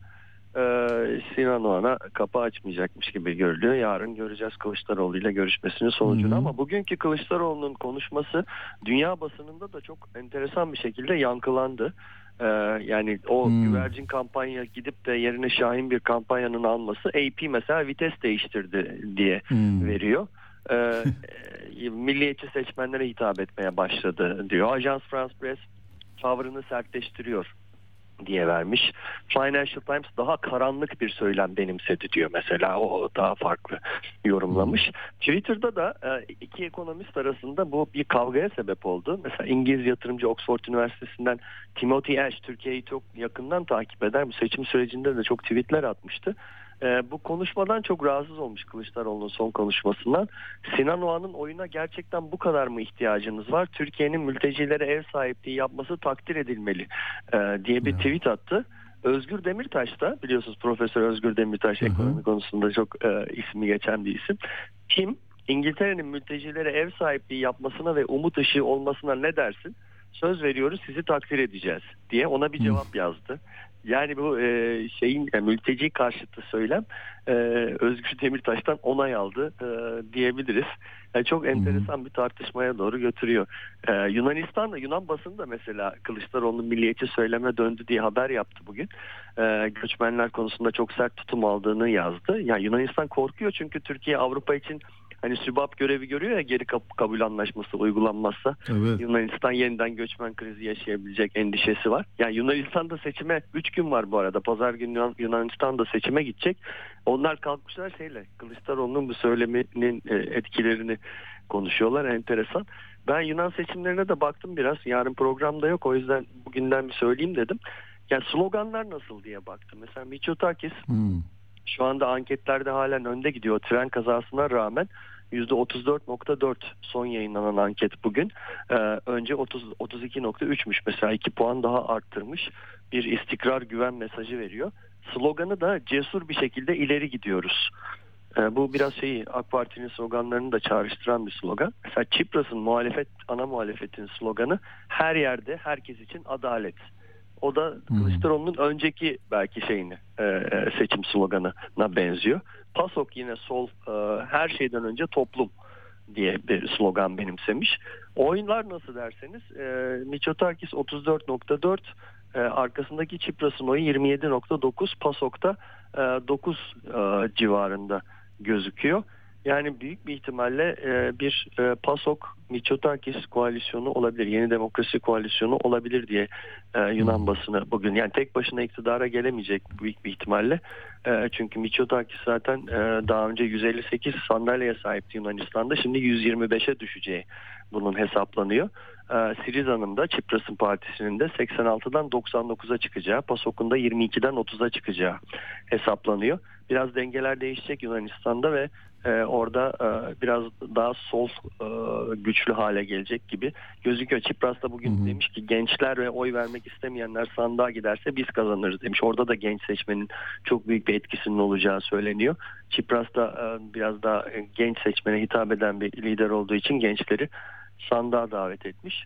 Sinan Oğan'a kapı açmayacakmış gibi görülüyor. Yarın göreceğiz Kılıçdaroğlu ile görüşmesinin sonucunu Hı hı. ama bugünkü Kılıçdaroğlu'nun konuşması dünya basınında da çok enteresan bir şekilde yankılandı. E, yani o Hmm. güvercin kampanya gidip de yerine Şahin bir kampanyanın alması AP mesela vites değiştirdi diye Hmm. veriyor. E, e, milliyetçi seçmenlere hitap etmeye başladı diyor. Ajans France Press tavrını sertleştiriyor diye vermiş. Financial Times daha karanlık bir söylem benimsedi diyor mesela. O daha farklı yorumlamış. Twitter'da da e, iki ekonomist arasında bu bir kavgaya sebep oldu. Mesela İngiliz yatırımcı Oxford Üniversitesi'nden Timothy Ash Türkiye'yi çok yakından takip eder. Bu seçim sürecinde de çok tweetler atmıştı. E, bu konuşmadan çok rahatsız olmuş Kılıçdaroğlu'nun son konuşmasından. Sinan Oğan'ın oyuna gerçekten bu kadar mı ihtiyacınız var? Türkiye'nin mültecilere ev sahipliği yapması takdir edilmeli e, diye bir tweet attı. Özgür Demirtaş da biliyorsunuz Profesör Özgür Demirtaş ekonomi konusunda çok e, ismi geçen bir isim. Kim İngiltere'nin mültecilere ev sahipliği yapmasına ve umut ışığı olmasına ne dersin? Söz veriyoruz sizi takdir edeceğiz diye ona bir cevap yazdı. Yani bu e, şeyin yani mülteci karşıtı söylem e, Özgür Demirtaş'tan onay aldı e, diyebiliriz. Yani çok enteresan bir tartışmaya doğru götürüyor. E, Yunanistan da Yunan basını da mesela Kılıçdaroğlu'nun milliyetçi söyleme döndü diye haber yaptı bugün. E, göçmenler konusunda çok sert tutum aldığını yazdı. Yani Yunanistan korkuyor çünkü Türkiye Avrupa için hani sübap görevi görüyor ya geri kabul anlaşması uygulanmazsa Evet. Yunanistan yeniden göçmen krizi yaşayabilecek endişesi var. Yani Yunanistan'da seçime 3 gün var bu arada. Pazar günü Yunan- Yunanistan'da seçime gidecek. Onlar kalkmışlar şeyle Kılıçdaroğlu'nun bu söyleminin e, etkilerini konuşuyorlar. Enteresan. Ben Yunan seçimlerine de baktım biraz. Yarın programda yok. O yüzden bugünden bir söyleyeyim dedim. Yani sloganlar nasıl diye baktım. Mesela Mitsotakis Hmm. Şu anda anketlerde halen önde gidiyor. Tren kazasına rağmen %34.4 son yayınlanan anket bugün. Ee, önce 30 32.3'müş mesela 2 puan daha arttırmış. Bir istikrar güven mesajı veriyor. Sloganı da cesur bir şekilde ileri gidiyoruz. Ee, bu biraz şeyi AK Parti'nin sloganlarını da çağrıştıran bir slogan. Mesela Çipras'ın muhalefet ana muhalefetin sloganı her yerde herkes için adalet. O da Kılıçdaroğlu'nun önceki belki şeyini e, e, seçim sloganına benziyor. PASOK yine sol e, her şeyden önce toplum diye bir slogan benimsemiş. Oyunlar nasıl derseniz e, Miçotakis 34.4 e, arkasındaki Çipras'ın oyu 27.9 PASOK'ta e, 9 e, civarında gözüküyor. Yani büyük bir ihtimalle e, bir e, PASOK Miçotakis koalisyonu olabilir. Yeni Demokrasi koalisyonu olabilir diye e, Yunan basını bugün. Yani tek başına iktidara gelemeyecek büyük bir ihtimalle. E, çünkü Miçotakis zaten e, daha önce 158 sandalyeye sahipti Yunanistan'da. Şimdi 125'e düşeceği bunun hesaplanıyor. E, Siriza'nın da Çipras'ın partisinin de 86'dan 99'a çıkacağı, PASOK'un da 22'den 30'a çıkacağı hesaplanıyor. Biraz dengeler değişecek Yunanistan'da ve e, orada e, biraz daha sol e, güçlü hale gelecek gibi gözüküyor. Çipras da bugün Hı hı. demiş ki gençler ve oy vermek istemeyenler sandığa giderse biz kazanırız demiş. Orada da genç seçmenin çok büyük bir etkisinin olacağı söyleniyor. Çipras da e, biraz daha e, genç seçmene hitap eden bir lider olduğu için gençleri sandığa davet etmiş.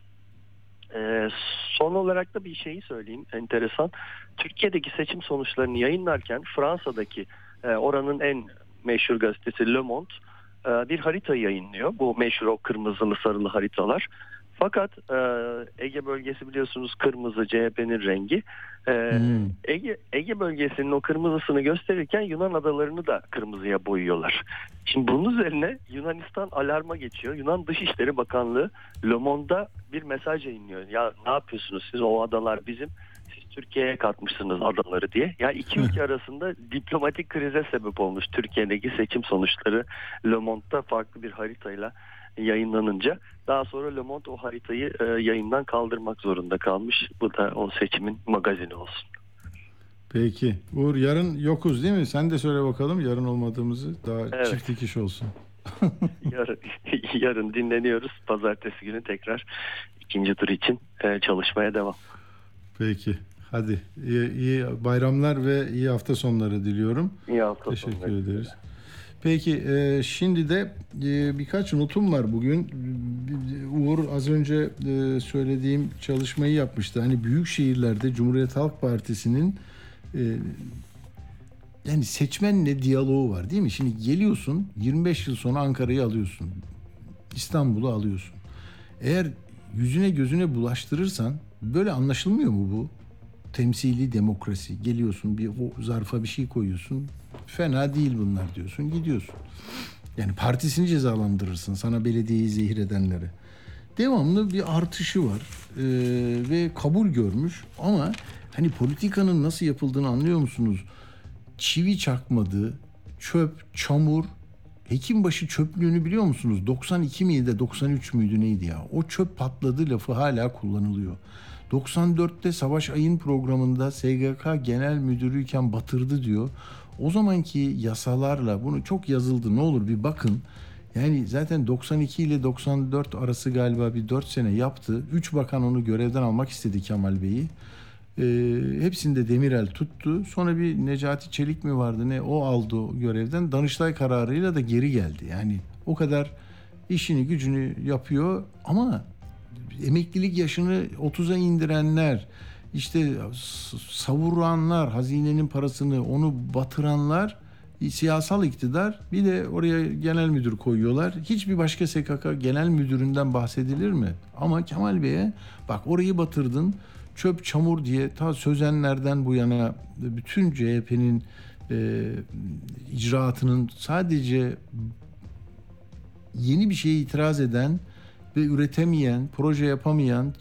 Ee, son olarak da bir şeyi söyleyeyim enteresan. Türkiye'deki seçim sonuçlarını yayınlarken Fransa'daki e, oranın en meşhur gazetesi Le Monde e, bir harita yayınlıyor. Bu meşhur o kırmızılı sarılı haritalar. Fakat e, Ege bölgesi biliyorsunuz kırmızı CHP'nin rengi. E, Hmm. Ege, Ege bölgesinin o kırmızısını gösterirken Yunan adalarını da kırmızıya boyuyorlar. Şimdi bunun üzerine Yunanistan alarma geçiyor. Yunan Dışişleri Bakanlığı Le Monde'da bir mesaj yayınlıyor. Ya ne yapıyorsunuz siz o adalar bizim siz Türkiye'ye katmışsınız adaları diye. Ya iki ülke arasında diplomatik krize sebep olmuş Türkiye'deki seçim sonuçları Le Monde'da farklı bir haritayla yayınlanınca daha sonra Le Monde o haritayı e, yayından kaldırmak zorunda kalmış. Bu da o seçimin magazini olsun. Peki. Uğur yarın yokuz değil mi? Sen de söyle bakalım yarın olmadığımızı. Daha Evet. çift dikiş olsun. yarın, yarın dinleniyoruz. Pazartesi günü tekrar ikinci tur için e, çalışmaya devam. Peki. Hadi. İyi, iyi bayramlar ve iyi hafta sonları diliyorum. İyi hafta Teşekkür sonları. ederiz. Peki e, şimdi de e, birkaç notum var bugün. Uğur az önce e, söylediğim çalışmayı yapmıştı. Hani büyük şehirlerde Cumhuriyet Halk Partisi'nin e, yani seçmenle diyaloğu var değil mi? Şimdi geliyorsun 25 yıl sonra Ankara'yı alıyorsun. İstanbul'u alıyorsun. Eğer yüzüne gözüne bulaştırırsan böyle anlaşılmıyor mu bu? Temsili demokrasi. Geliyorsun bir o zarfa bir şey koyuyorsun. Fena değil bunlar diyorsun. Gidiyorsun. Yani partisini cezalandırırsın sana belediyeyi zehir edenleri. Devamlı bir artışı var Ee, ve kabul görmüş ama hani politikanın nasıl yapıldığını anlıyor musunuz? Çivi çakmadı, çöp, çamur, Hekimbaşı çöplüğünü biliyor musunuz? 92 miydi, 93 müydü neydi ya? O çöp patladı lafı hala kullanılıyor. 94'te Savaş Ayın programında SGK Genel Müdürüyken batırdı diyor. o zamanki yasalarla bunu çok yazıldı. Ne olur bir bakın. Yani zaten 92 ile 94 arası galiba bir 4 sene yaptı. 3 bakan onu görevden almak istedi Kemal Bey'i. Ee, hepsinde Demirel tuttu. Sonra bir Necati Çelik mi vardı ne o aldı görevden. Danıştay kararıyla da geri geldi. Yani o kadar işini gücünü yapıyor ama emeklilik yaşını 30'a indirenler, işte savuranlar, hazinenin parasını onu batıranlar siyasal iktidar bir de oraya genel müdür koyuyorlar. Hiçbir başka SKK genel müdüründen bahsedilir mi? Ama Kemal Bey'e bak orayı batırdın çöp çamur diye ta Sözenlerden bu yana bütün CHP'nin e, icraatının sadece yeni bir şeye itiraz eden ve üretemeyen, proje yapamayan,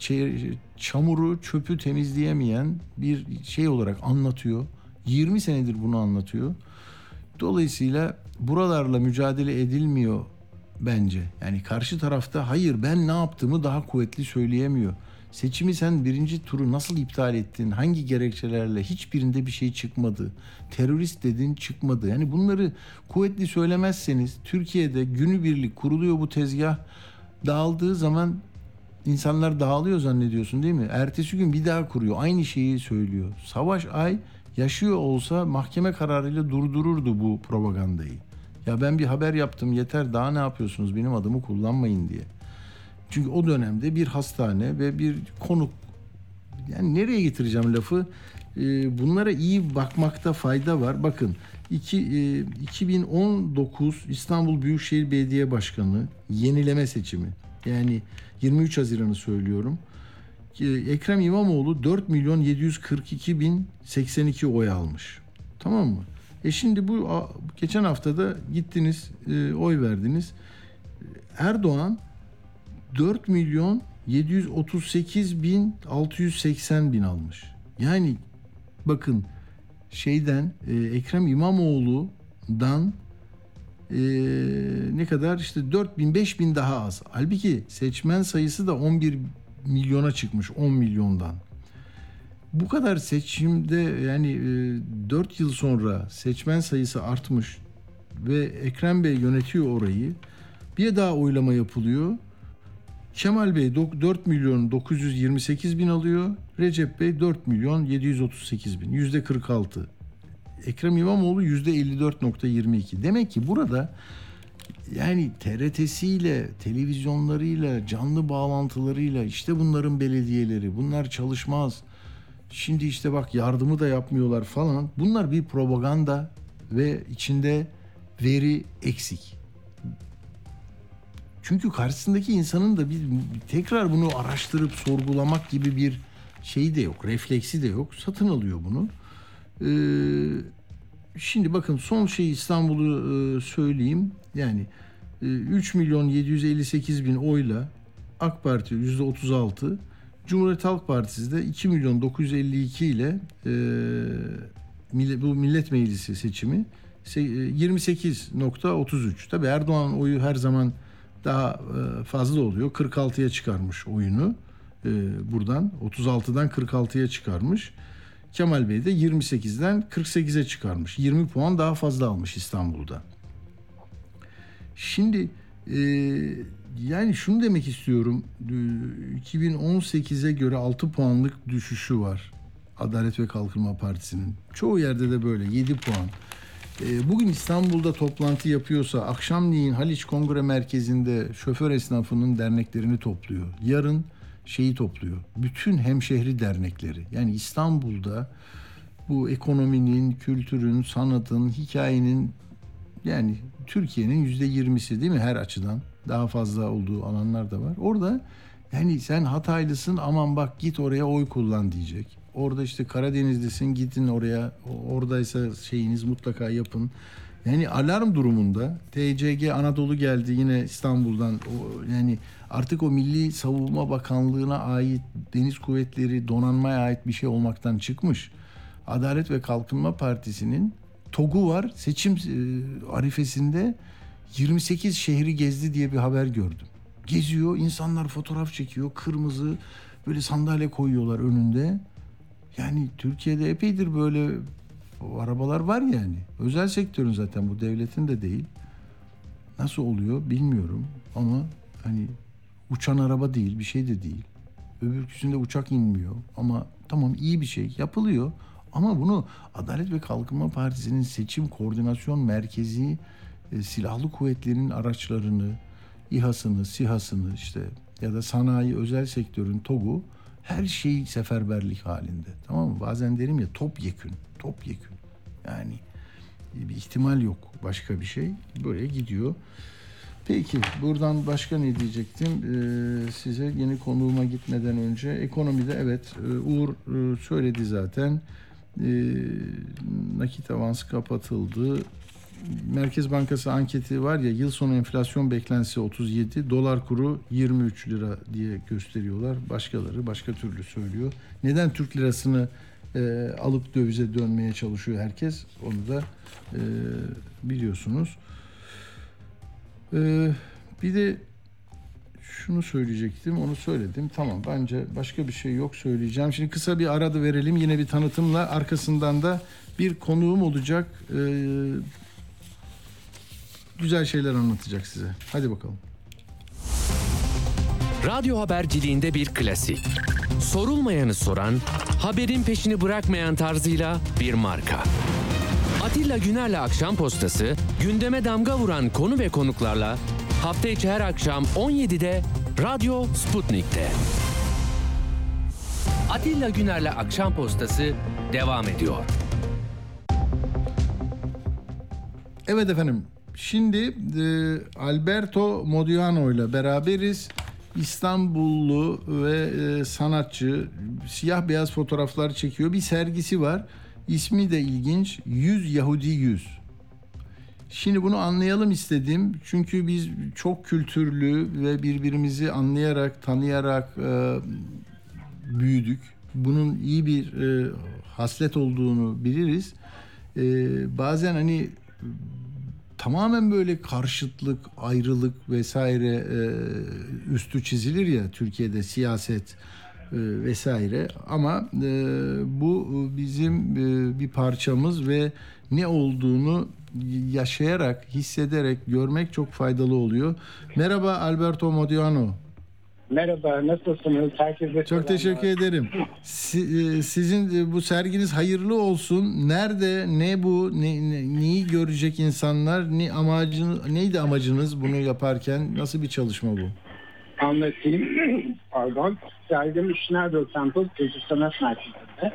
çamuru, çöpü temizleyemeyen bir şey olarak anlatıyor. 20 senedir bunu anlatıyor. Dolayısıyla buralarla mücadele edilmiyor bence. Yani karşı tarafta hayır ben ne yaptığımı daha kuvvetli söyleyemiyor. Seçimi sen birinci turu nasıl iptal ettin? Hangi gerekçelerle? Hiçbirinde bir şey çıkmadı. Terörist dedin çıkmadı. Yani bunları kuvvetli söylemezseniz Türkiye'de günübirlik kuruluyor bu tezgah. Dağıldığı zaman insanlar dağılıyor zannediyorsun değil mi? Ertesi gün bir daha kuruyor. Aynı şeyi söylüyor. Savaş Ay yaşıyor olsa mahkeme kararıyla durdururdu bu propagandayı. Ya ben bir haber yaptım yeter daha ne yapıyorsunuz benim adımı kullanmayın diye. Çünkü o dönemde bir hastane ve bir konuk yani nereye getireceğim lafı? Ee, bunlara iyi bakmakta fayda var. Bakın iki, e, 2019 İstanbul Büyükşehir Belediye Başkanı yenileme seçimi. Yani 23 Haziran'ı söylüyorum. Ee, Ekrem İmamoğlu 4 milyon 742 bin 82 oy almış. Tamam mı? E şimdi bu geçen haftada gittiniz e, oy verdiniz. Erdoğan 4 milyon 738 bin 680 bin almış. Yani bakın şeyden e, Ekrem İmamoğlu'dan e, ne kadar işte 4 bin 5 bin daha az. Halbuki seçmen sayısı da 11 milyona çıkmış 10 milyondan. Bu kadar seçimde yani e, 4 yıl sonra seçmen sayısı artmış ve Ekrem Bey yönetiyor orayı. Bir daha oylama yapılıyor. Kemal Bey dok- 4 milyon 928 bin alıyor. Recep Bey 4 milyon 738 bin. Yüzde 46. Ekrem İmamoğlu yüzde 54.22. Demek ki burada yani TRT'siyle, televizyonlarıyla, canlı bağlantılarıyla işte bunların belediyeleri bunlar çalışmaz. Şimdi işte bak yardımı da yapmıyorlar falan. Bunlar bir propaganda ve içinde veri eksik. Çünkü karşısındaki insanın da bir tekrar bunu araştırıp sorgulamak gibi bir şeyi de yok, refleksi de yok. Satın alıyor bunu. Ee, şimdi bakın son şey İstanbul'u e, söyleyeyim. Yani e, 3 milyon 758 bin oyla AK Parti yüzde 36, Cumhuriyet Halk Partisi de 2 milyon 952 ile e, bu millet meclisi seçimi se- e, 28.33. Tabii Erdoğan oyu her zaman daha e, fazla oluyor. 46'ya çıkarmış oyunu e, buradan. 36'dan 46'ya çıkarmış. Kemal Bey de 28'den 48'e çıkarmış. 20 puan daha fazla almış İstanbul'da. Şimdi e, yani şunu demek istiyorum. E, 2018'e göre 6 puanlık düşüşü var. Adalet ve Kalkınma Partisi'nin. Çoğu yerde de böyle 7 puan. E, Bugün İstanbul'da toplantı yapıyorsa akşamleyin Haliç Kongre Merkezi'nde şoför esnafının derneklerini topluyor. Yarın şeyi topluyor. Bütün hemşehri dernekleri. Yani İstanbul'da bu ekonominin, kültürün, sanatın, hikayenin yani Türkiye'nin yüzde yirmisi değil mi her açıdan daha fazla olduğu alanlar da var. Orada yani sen Hataylısın aman bak git oraya oy kullan diyecek. Orada işte Karadenizlisin gidin oraya oradaysa şeyiniz mutlaka yapın. Yani alarm durumunda TCG Anadolu geldi yine İstanbul'dan o, yani artık o Milli Savunma Bakanlığı'na ait deniz kuvvetleri donanmaya ait bir şey olmaktan çıkmış. Adalet ve Kalkınma Partisi'nin TOG'u var. Seçim e, arifesinde 28 şehri gezdi diye bir haber gördüm. Geziyor, insanlar fotoğraf çekiyor. Kırmızı böyle sandalye koyuyorlar önünde. Yani Türkiye'de epeydir böyle arabalar var yani. Özel sektörün zaten bu devletin de değil. Nasıl oluyor bilmiyorum ama hani uçan araba değil bir şey de değil. Öbürküsünde uçak inmiyor ama tamam iyi bir şey yapılıyor. Ama bunu Adalet ve Kalkınma Partisi'nin seçim koordinasyon merkezi e, silahlı kuvvetlerin araçlarını, İHA'sını, SİHA'sını işte ya da sanayi özel sektörün TOG'u her şey seferberlik halinde. Tamam mı? Bazen derim ya topyekün, topyekün. Yani bir ihtimal yok başka bir şey. Böyle gidiyor. Peki buradan başka ne diyecektim ee, size yeni konuğuma gitmeden önce ekonomide evet e, Uğur e, söyledi zaten e, nakit avansı kapatıldı Merkez Bankası anketi var ya yıl sonu enflasyon beklentisi 37 dolar kuru 23 lira diye gösteriyorlar başkaları başka türlü söylüyor neden Türk lirasını e, alıp dövize dönmeye çalışıyor herkes onu da e, biliyorsunuz. Ee, bir de şunu söyleyecektim, onu söyledim. Tamam, bence başka bir şey yok söyleyeceğim. Şimdi kısa bir arada verelim, yine bir tanıtımla. Arkasından da bir konuğum olacak. Ee, güzel şeyler anlatacak size. Hadi bakalım. Radyo haberciliğinde bir klasik. Sorulmayanı soran, haberin peşini bırakmayan tarzıyla bir marka. Atilla Güner'le Akşam Postası gündeme damga vuran konu ve konuklarla hafta içi her akşam 17'de Radyo Sputnik'te. Atilla Güner'le Akşam Postası devam ediyor. Evet efendim. Şimdi e, Alberto Modiano ile beraberiz. İstanbullu ve e, sanatçı siyah beyaz fotoğraflar çekiyor. Bir sergisi var. İsmi de ilginç. 100 Yahudi 100. Şimdi bunu anlayalım istedim. Çünkü biz çok kültürlü ve birbirimizi anlayarak, tanıyarak e, büyüdük. Bunun iyi bir e, haslet olduğunu biliriz. E, bazen hani tamamen böyle karşıtlık, ayrılık vesaire e, üstü çizilir ya Türkiye'de siyaset e, vesaire ama e, bu bizim e, bir parçamız ve ne olduğunu yaşayarak, hissederek görmek çok faydalı oluyor. Merhaba Alberto Modiano. Merhaba, nasılsınız? Herkese Çok teşekkür ederim. Si- e, Sizin e, bu serginiz hayırlı olsun. Nerede, ne bu, ne, ne- neyi görecek insanlar, ne amacınız, neydi amacınız bunu yaparken? Nasıl bir çalışma bu? Anlatayım. Pardon. Sergim Schneider Temple Kültür Sanat Merkezi'nde.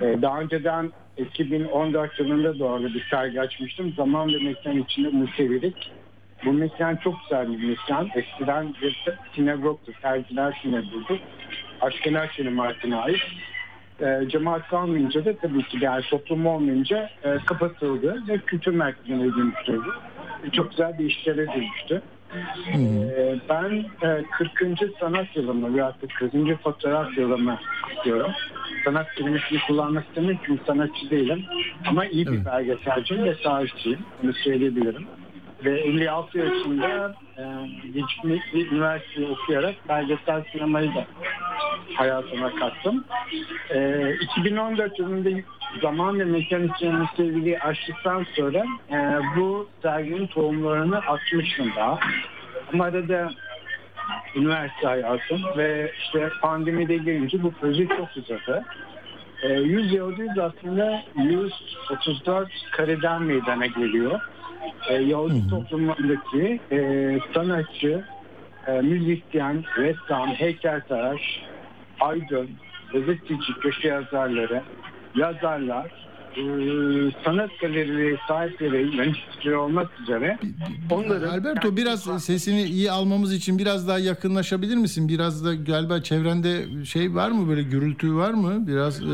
Ee, daha önceden 2014 yılında doğru bir sergi açmıştım. Zaman ve mekan içinde Musevilik. Bu mekan çok güzel bir mekan. Eskiden bir sinagogtu. Sergiler sinagogtu. Aşkenar Sinemart'ına ait. E, cemaat kalmayınca da tabii ki yani toplum olmayınca e, kapatıldı ve kültür merkezine dönüştürdü. E, çok güzel bir işlere dönüştü. Ee, ben e, 40. sanat yılımı veyahut da 40. fotoğraf yılımı istiyorum. Sanat kelimesini kullanmak istemiyorum çünkü sanatçı değilim. Ama iyi bir Evet. belgeselciyim ve tarihçiyim. Bunu söyleyebilirim. Ve 56 yaşında e, geçmiş bir üniversite okuyarak belgesel sinemayı da hayatıma kattım. E, 2014 yılında zaman ve mekan için sevgili açtıktan sonra e, bu serginin tohumlarını atmıştım daha. Ama arada üniversite hayatım ve işte pandemide gelince bu proje çok uzadı. E, 100 Yahudiyiz aslında 134 kareden meydana geliyor. E, Yahudi toplumundaki e, sanatçı, e, müzisyen, ressam, heykeltıraş, aydın, gazeteci, köşe yazarları, yazarlar, e, sanat galerileri sahipleri, yöneticileri olmak üzere onların... Alberto biraz sesini iyi almamız için biraz daha yakınlaşabilir misin? Biraz da galiba çevrende şey var mı böyle gürültü var mı? Biraz e,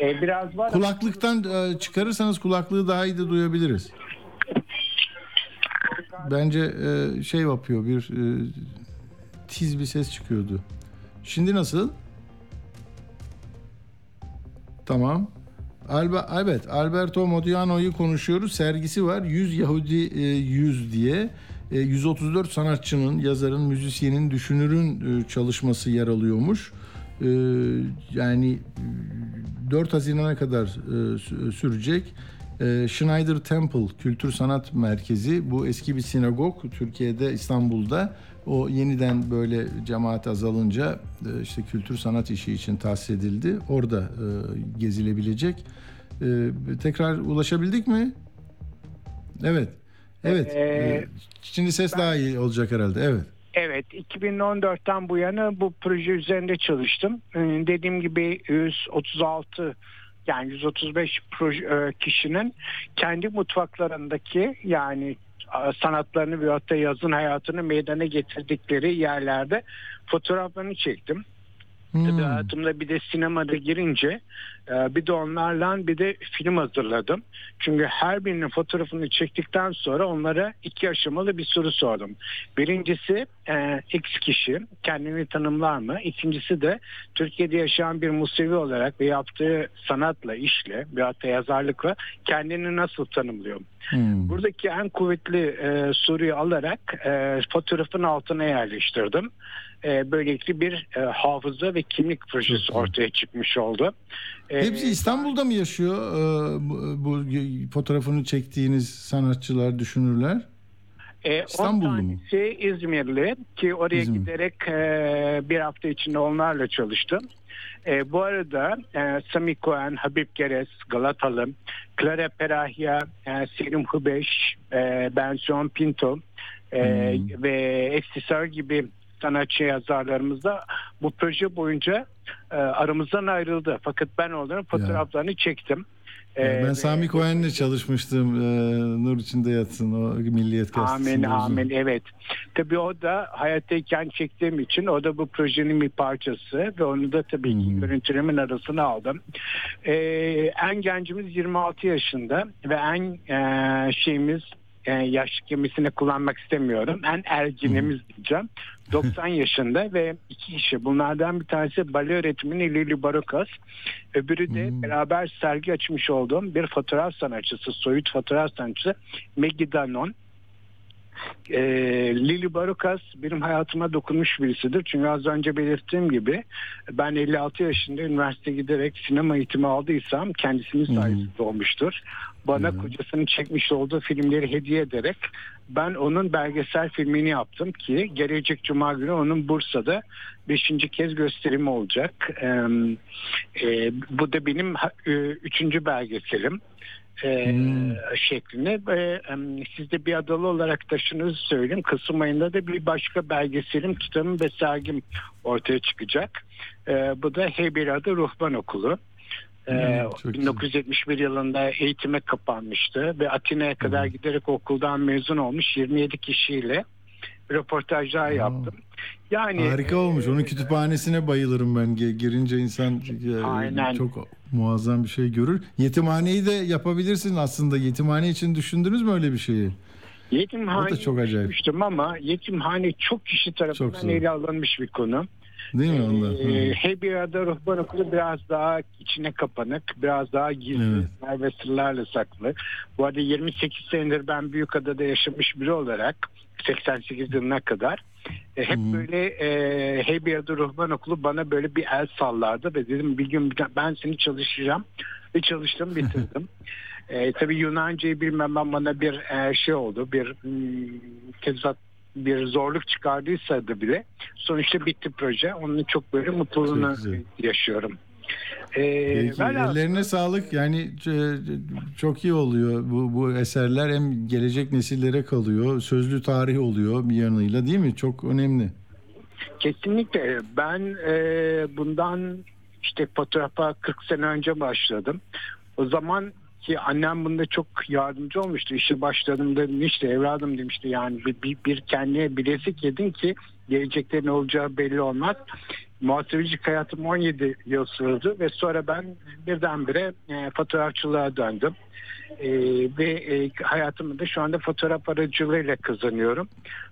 E, biraz var. kulaklıktan e, çıkarırsanız kulaklığı daha iyi de duyabiliriz. Bence e, şey yapıyor bir e, tiz bir ses çıkıyordu. Şimdi nasıl? Tamam. Alba, evet Alberto Modiano'yu konuşuyoruz. Sergisi var. 100 Yahudi e, 100 diye. E, 134 sanatçının, yazarın, müzisyenin, düşünürün e, çalışması yer alıyormuş. E, yani e, 4 Haziran'a kadar e, sü- sürecek. E, Schneider Temple Kültür Sanat Merkezi bu eski bir sinagog Türkiye'de İstanbul'da o yeniden böyle cemaat azalınca e, işte kültür sanat işi için tahsis edildi. Orada e, gezilebilecek. E, tekrar ulaşabildik mi? Evet. Evet. Ee, E, Şimdi ses daha iyi olacak herhalde. Evet. Evet, 2014'ten bu yana bu proje üzerinde çalıştım. Ee, Dediğim gibi 136 yani 135 proje, e, kişinin kendi mutfaklarındaki yani e, sanatlarını ve hatta yazın hayatını meydana getirdikleri yerlerde fotoğraflarını çektim. Hmm. hayatımda bir de sinemada girince bir de onlarla bir de film hazırladım. Çünkü her birinin fotoğrafını çektikten sonra onlara iki aşamalı bir soru sordum. Birincisi e, X kişi kendini tanımlar mı? İkincisi de Türkiye'de yaşayan bir Musevi olarak ve yaptığı sanatla, işle ve hatta yazarlıkla kendini nasıl tanımlıyor? Hmm. Buradaki en kuvvetli e, soruyu alarak e, fotoğrafın altına yerleştirdim. E, böylelikle bir e, hafıza ve kimlik projesi ortaya çıkmış oldu. E, Hepsi İstanbul'da mı yaşıyor e, bu, bu fotoğrafını çektiğiniz sanatçılar, düşünürler? E, on İstanbullu mu? tanesi İzmirli ki oraya İzmir. giderek e, bir hafta içinde onlarla çalıştım. E, bu arada e, Sami Cohen, Habib Geres, Galatalı, Clara Perahya, e, Selim Hubeş, e, Benson Pinto e, Hmm. ve Estisar gibi sanatçı yazarlarımız da bu proje boyunca e, aramızdan ayrıldı. Fakat ben onların fotoğraflarını çektim. E, ben ve- Sami Cohen'le çalışmıştım. E, Nur içinde yatsın o Milliyet Amin Gazetesi'nde. uzun. amin evet. Tabii o da hayattayken çektiğim için o da bu projenin bir parçası ve onu da tabii ki Hmm. görüntülemin arasına aldım. Ee, en gencimiz 26 yaşında ve en e, şeyimiz e, yaş gemisini kullanmak istemiyorum. En erginimiz diyeceğim. 90 yaşında ve iki kişi. Bunlardan bir tanesi bale öğretmeni Lili Barokas. Öbürü de Hmm. beraber sergi açmış olduğum bir fotoğraf sanatçısı, soyut fotoğraf sanatçısı Maggie Danon. E, Lili Barokas benim hayatıma dokunmuş birisidir. Çünkü az önce belirttiğim gibi ben 56 yaşında üniversite giderek sinema eğitimi aldıysam kendisinin sayesinde olmuştur. Bana Hı. kocasının çekmiş olduğu filmleri hediye ederek ben onun belgesel filmini yaptım ki gelecek cuma günü onun Bursa'da 5. kez gösterimi olacak. Ee, e, bu da benim ha- e, üçüncü belgeselim e, Hmm. şeklinde ve em, siz de bir adalı olarak taşınızı söyleyeyim. Kasım ayında da bir başka belgeselim, kitabım ve sergim ortaya çıkacak. E, bu da Heybeliada Ruhban Okulu. E, Hmm, çok güzel. 1971 yılında eğitime kapanmıştı ve Atina'ya kadar Hmm. giderek okuldan mezun olmuş 27 kişiyle röportajlar yaptım. Yani Harika olmuş. Onun kütüphanesine bayılırım ben. Girince insan e, Aynen. çok muazzam bir şey görür. Yetimhaneyi de yapabilirsin aslında. Yetimhane için düşündünüz mü öyle bir şeyi? Yetimhane çok acayip. düşünmüştüm ama yetimhane çok kişi tarafından Çok zor. ele alınmış bir konu. Değil mi onlar? Ee, Hı. Heybeliada Ruhban Okulu biraz daha içine kapanık, biraz daha gizli Evet. ve sırlarla saklı. Bu arada 28 senedir ben Büyükada'da yaşamış biri olarak 88 yılına kadar e, hep Hı. böyle e, Heybeliada Ruhban Okulu bana böyle bir el sallardı ve dedim bir gün ben seni çalışacağım ve çalıştım bitirdim. E, tabii Yunanca'yı bilmem bana bir e, şey oldu, bir hmm, tezat bir zorluk çıkardıysa da bile sonuçta bitti proje. Onun çok böyle mutluluğunu Çok yaşıyorum. E, Peki, velhasıl- ellerine sağlık. Yani ç- çok iyi oluyor bu, bu eserler. Hem gelecek nesillere kalıyor. Sözlü tarih oluyor bir yanıyla değil mi? Çok önemli. Kesinlikle. Ben e, bundan işte fotoğrafa 40 sene önce başladım. O zaman ki annem bunda çok yardımcı olmuştu. İşe başladığımda işte evladım demişti yani bir, bir, bir kendine bilezik yedin ki gelecekte ne olacağı belli olmaz. Muhasebecilik hayatım 17 yıl sürdü ve sonra ben birdenbire e, fotoğrafçılığa döndüm. E, ve e, hayatımı da şu anda fotoğraf aracılığıyla kazanıyorum.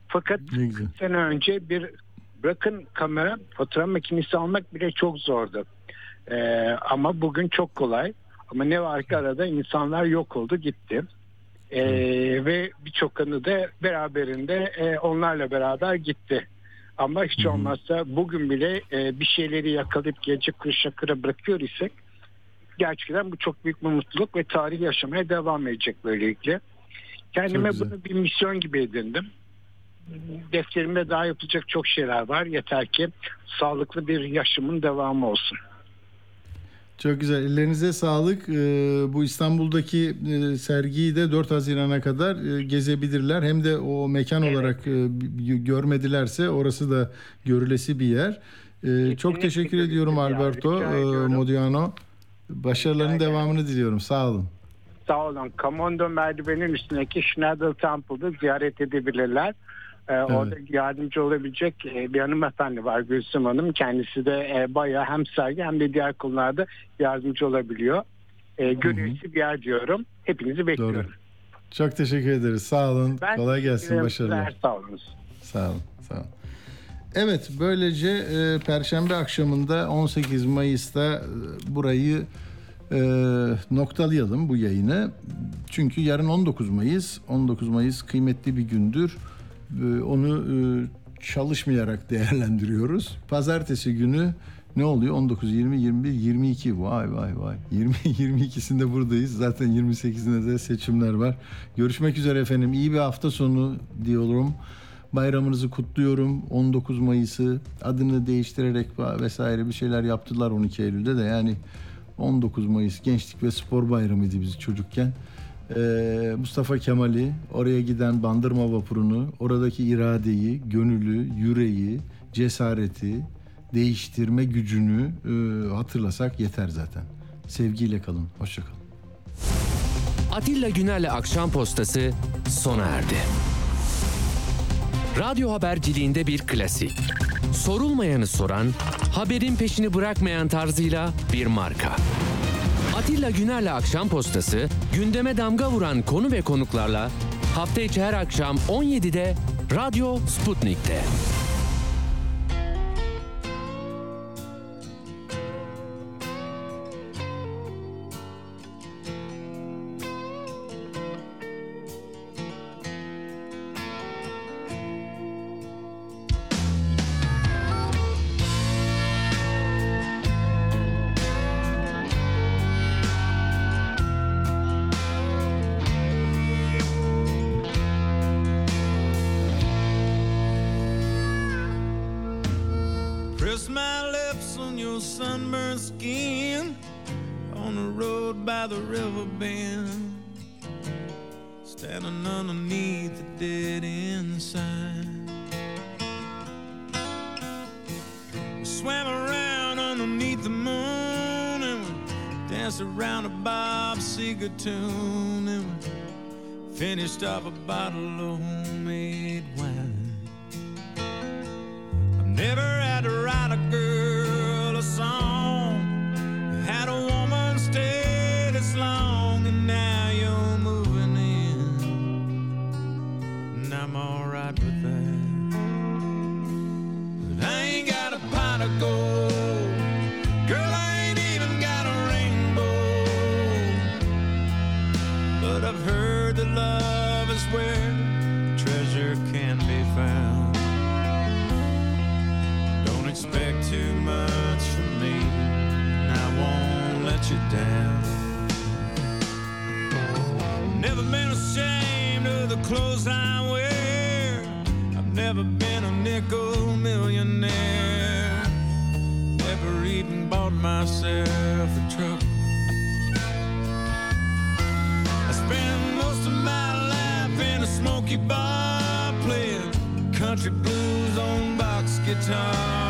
Fakat sene önce bir bırakın kamera fotoğraf makinesi almak bile çok zordu. Ee, ama bugün çok kolay. Ama ne var ki arada insanlar yok oldu gitti. Ee, ve birçok anı da beraberinde e, onlarla beraber gitti. Ama hiç olmazsa bugün bile e, bir şeyleri yakalayıp gelecek kuşaklara bırakıyor isek gerçekten bu çok büyük bir mutluluk ve tarih yaşamaya devam edecek böylelikle. Kendime bunu bir misyon gibi edindim. Defterimde daha yapılacak çok şeyler var. Yeter ki sağlıklı bir yaşamın devamı olsun. Çok güzel. Ellerinize sağlık. Ee, bu İstanbul'daki e, sergiyi de 4 Haziran'a kadar e, gezebilirler. Hem de o mekan evet. olarak e, görmedilerse orası da görülesi bir yer. Ee, çok teşekkür ediyorum Alberto Modiano. Başarıların devamını diliyorum. Sağ olun. Sağ olun. Kamondo merdivenin üstündeki Schneider Temple'da ziyaret edebilirler. Ee, evet. Orada yardımcı olabilecek e, bir hanımefendi var Gülsüm Hanım. Kendisi de e, bayağı hem sergi hem de diğer konularda yardımcı olabiliyor. E, görevli bir yer diyorum. Hepinizi bekliyorum. Doğru. Çok teşekkür ederiz. Sağ olun. Ben Kolay gelsin. Başarılar. Sağ olun. Sağ olun. Sağ olun. Evet böylece e, Perşembe akşamında 18 Mayıs'ta e, burayı e, noktalayalım bu yayını. Çünkü yarın 19 Mayıs. 19 Mayıs kıymetli bir gündür. E, onu e, çalışmayarak değerlendiriyoruz. Pazartesi günü ne oluyor? 19, 20, 21, 22. Vay vay vay. 20 22'sinde buradayız. Zaten 28'inde de seçimler var. Görüşmek üzere efendim. İyi bir hafta sonu diyorum. Bayramınızı kutluyorum. 19 Mayıs'ı adını değiştirerek vesaire bir şeyler yaptılar 12 Eylül'de de. Yani 19 Mayıs Gençlik ve Spor Bayramı'ydı biz çocukken. Ee, Mustafa Kemal'i, oraya giden bandırma vapurunu, oradaki iradeyi, gönülü, yüreği, cesareti, değiştirme gücünü e, hatırlasak yeter zaten. Sevgiyle kalın, hoşçakalın. Atilla Güner'le Akşam Postası sona erdi. Radyo haberciliğinde bir klasik. Sorulmayanı soran, haberin peşini bırakmayan tarzıyla bir marka. Atilla Güner'le Akşam Postası, gündeme damga vuran konu ve konuklarla hafta içi her akşam 17'de Radyo Sputnik'te. Stop a bottle country blues on box guitar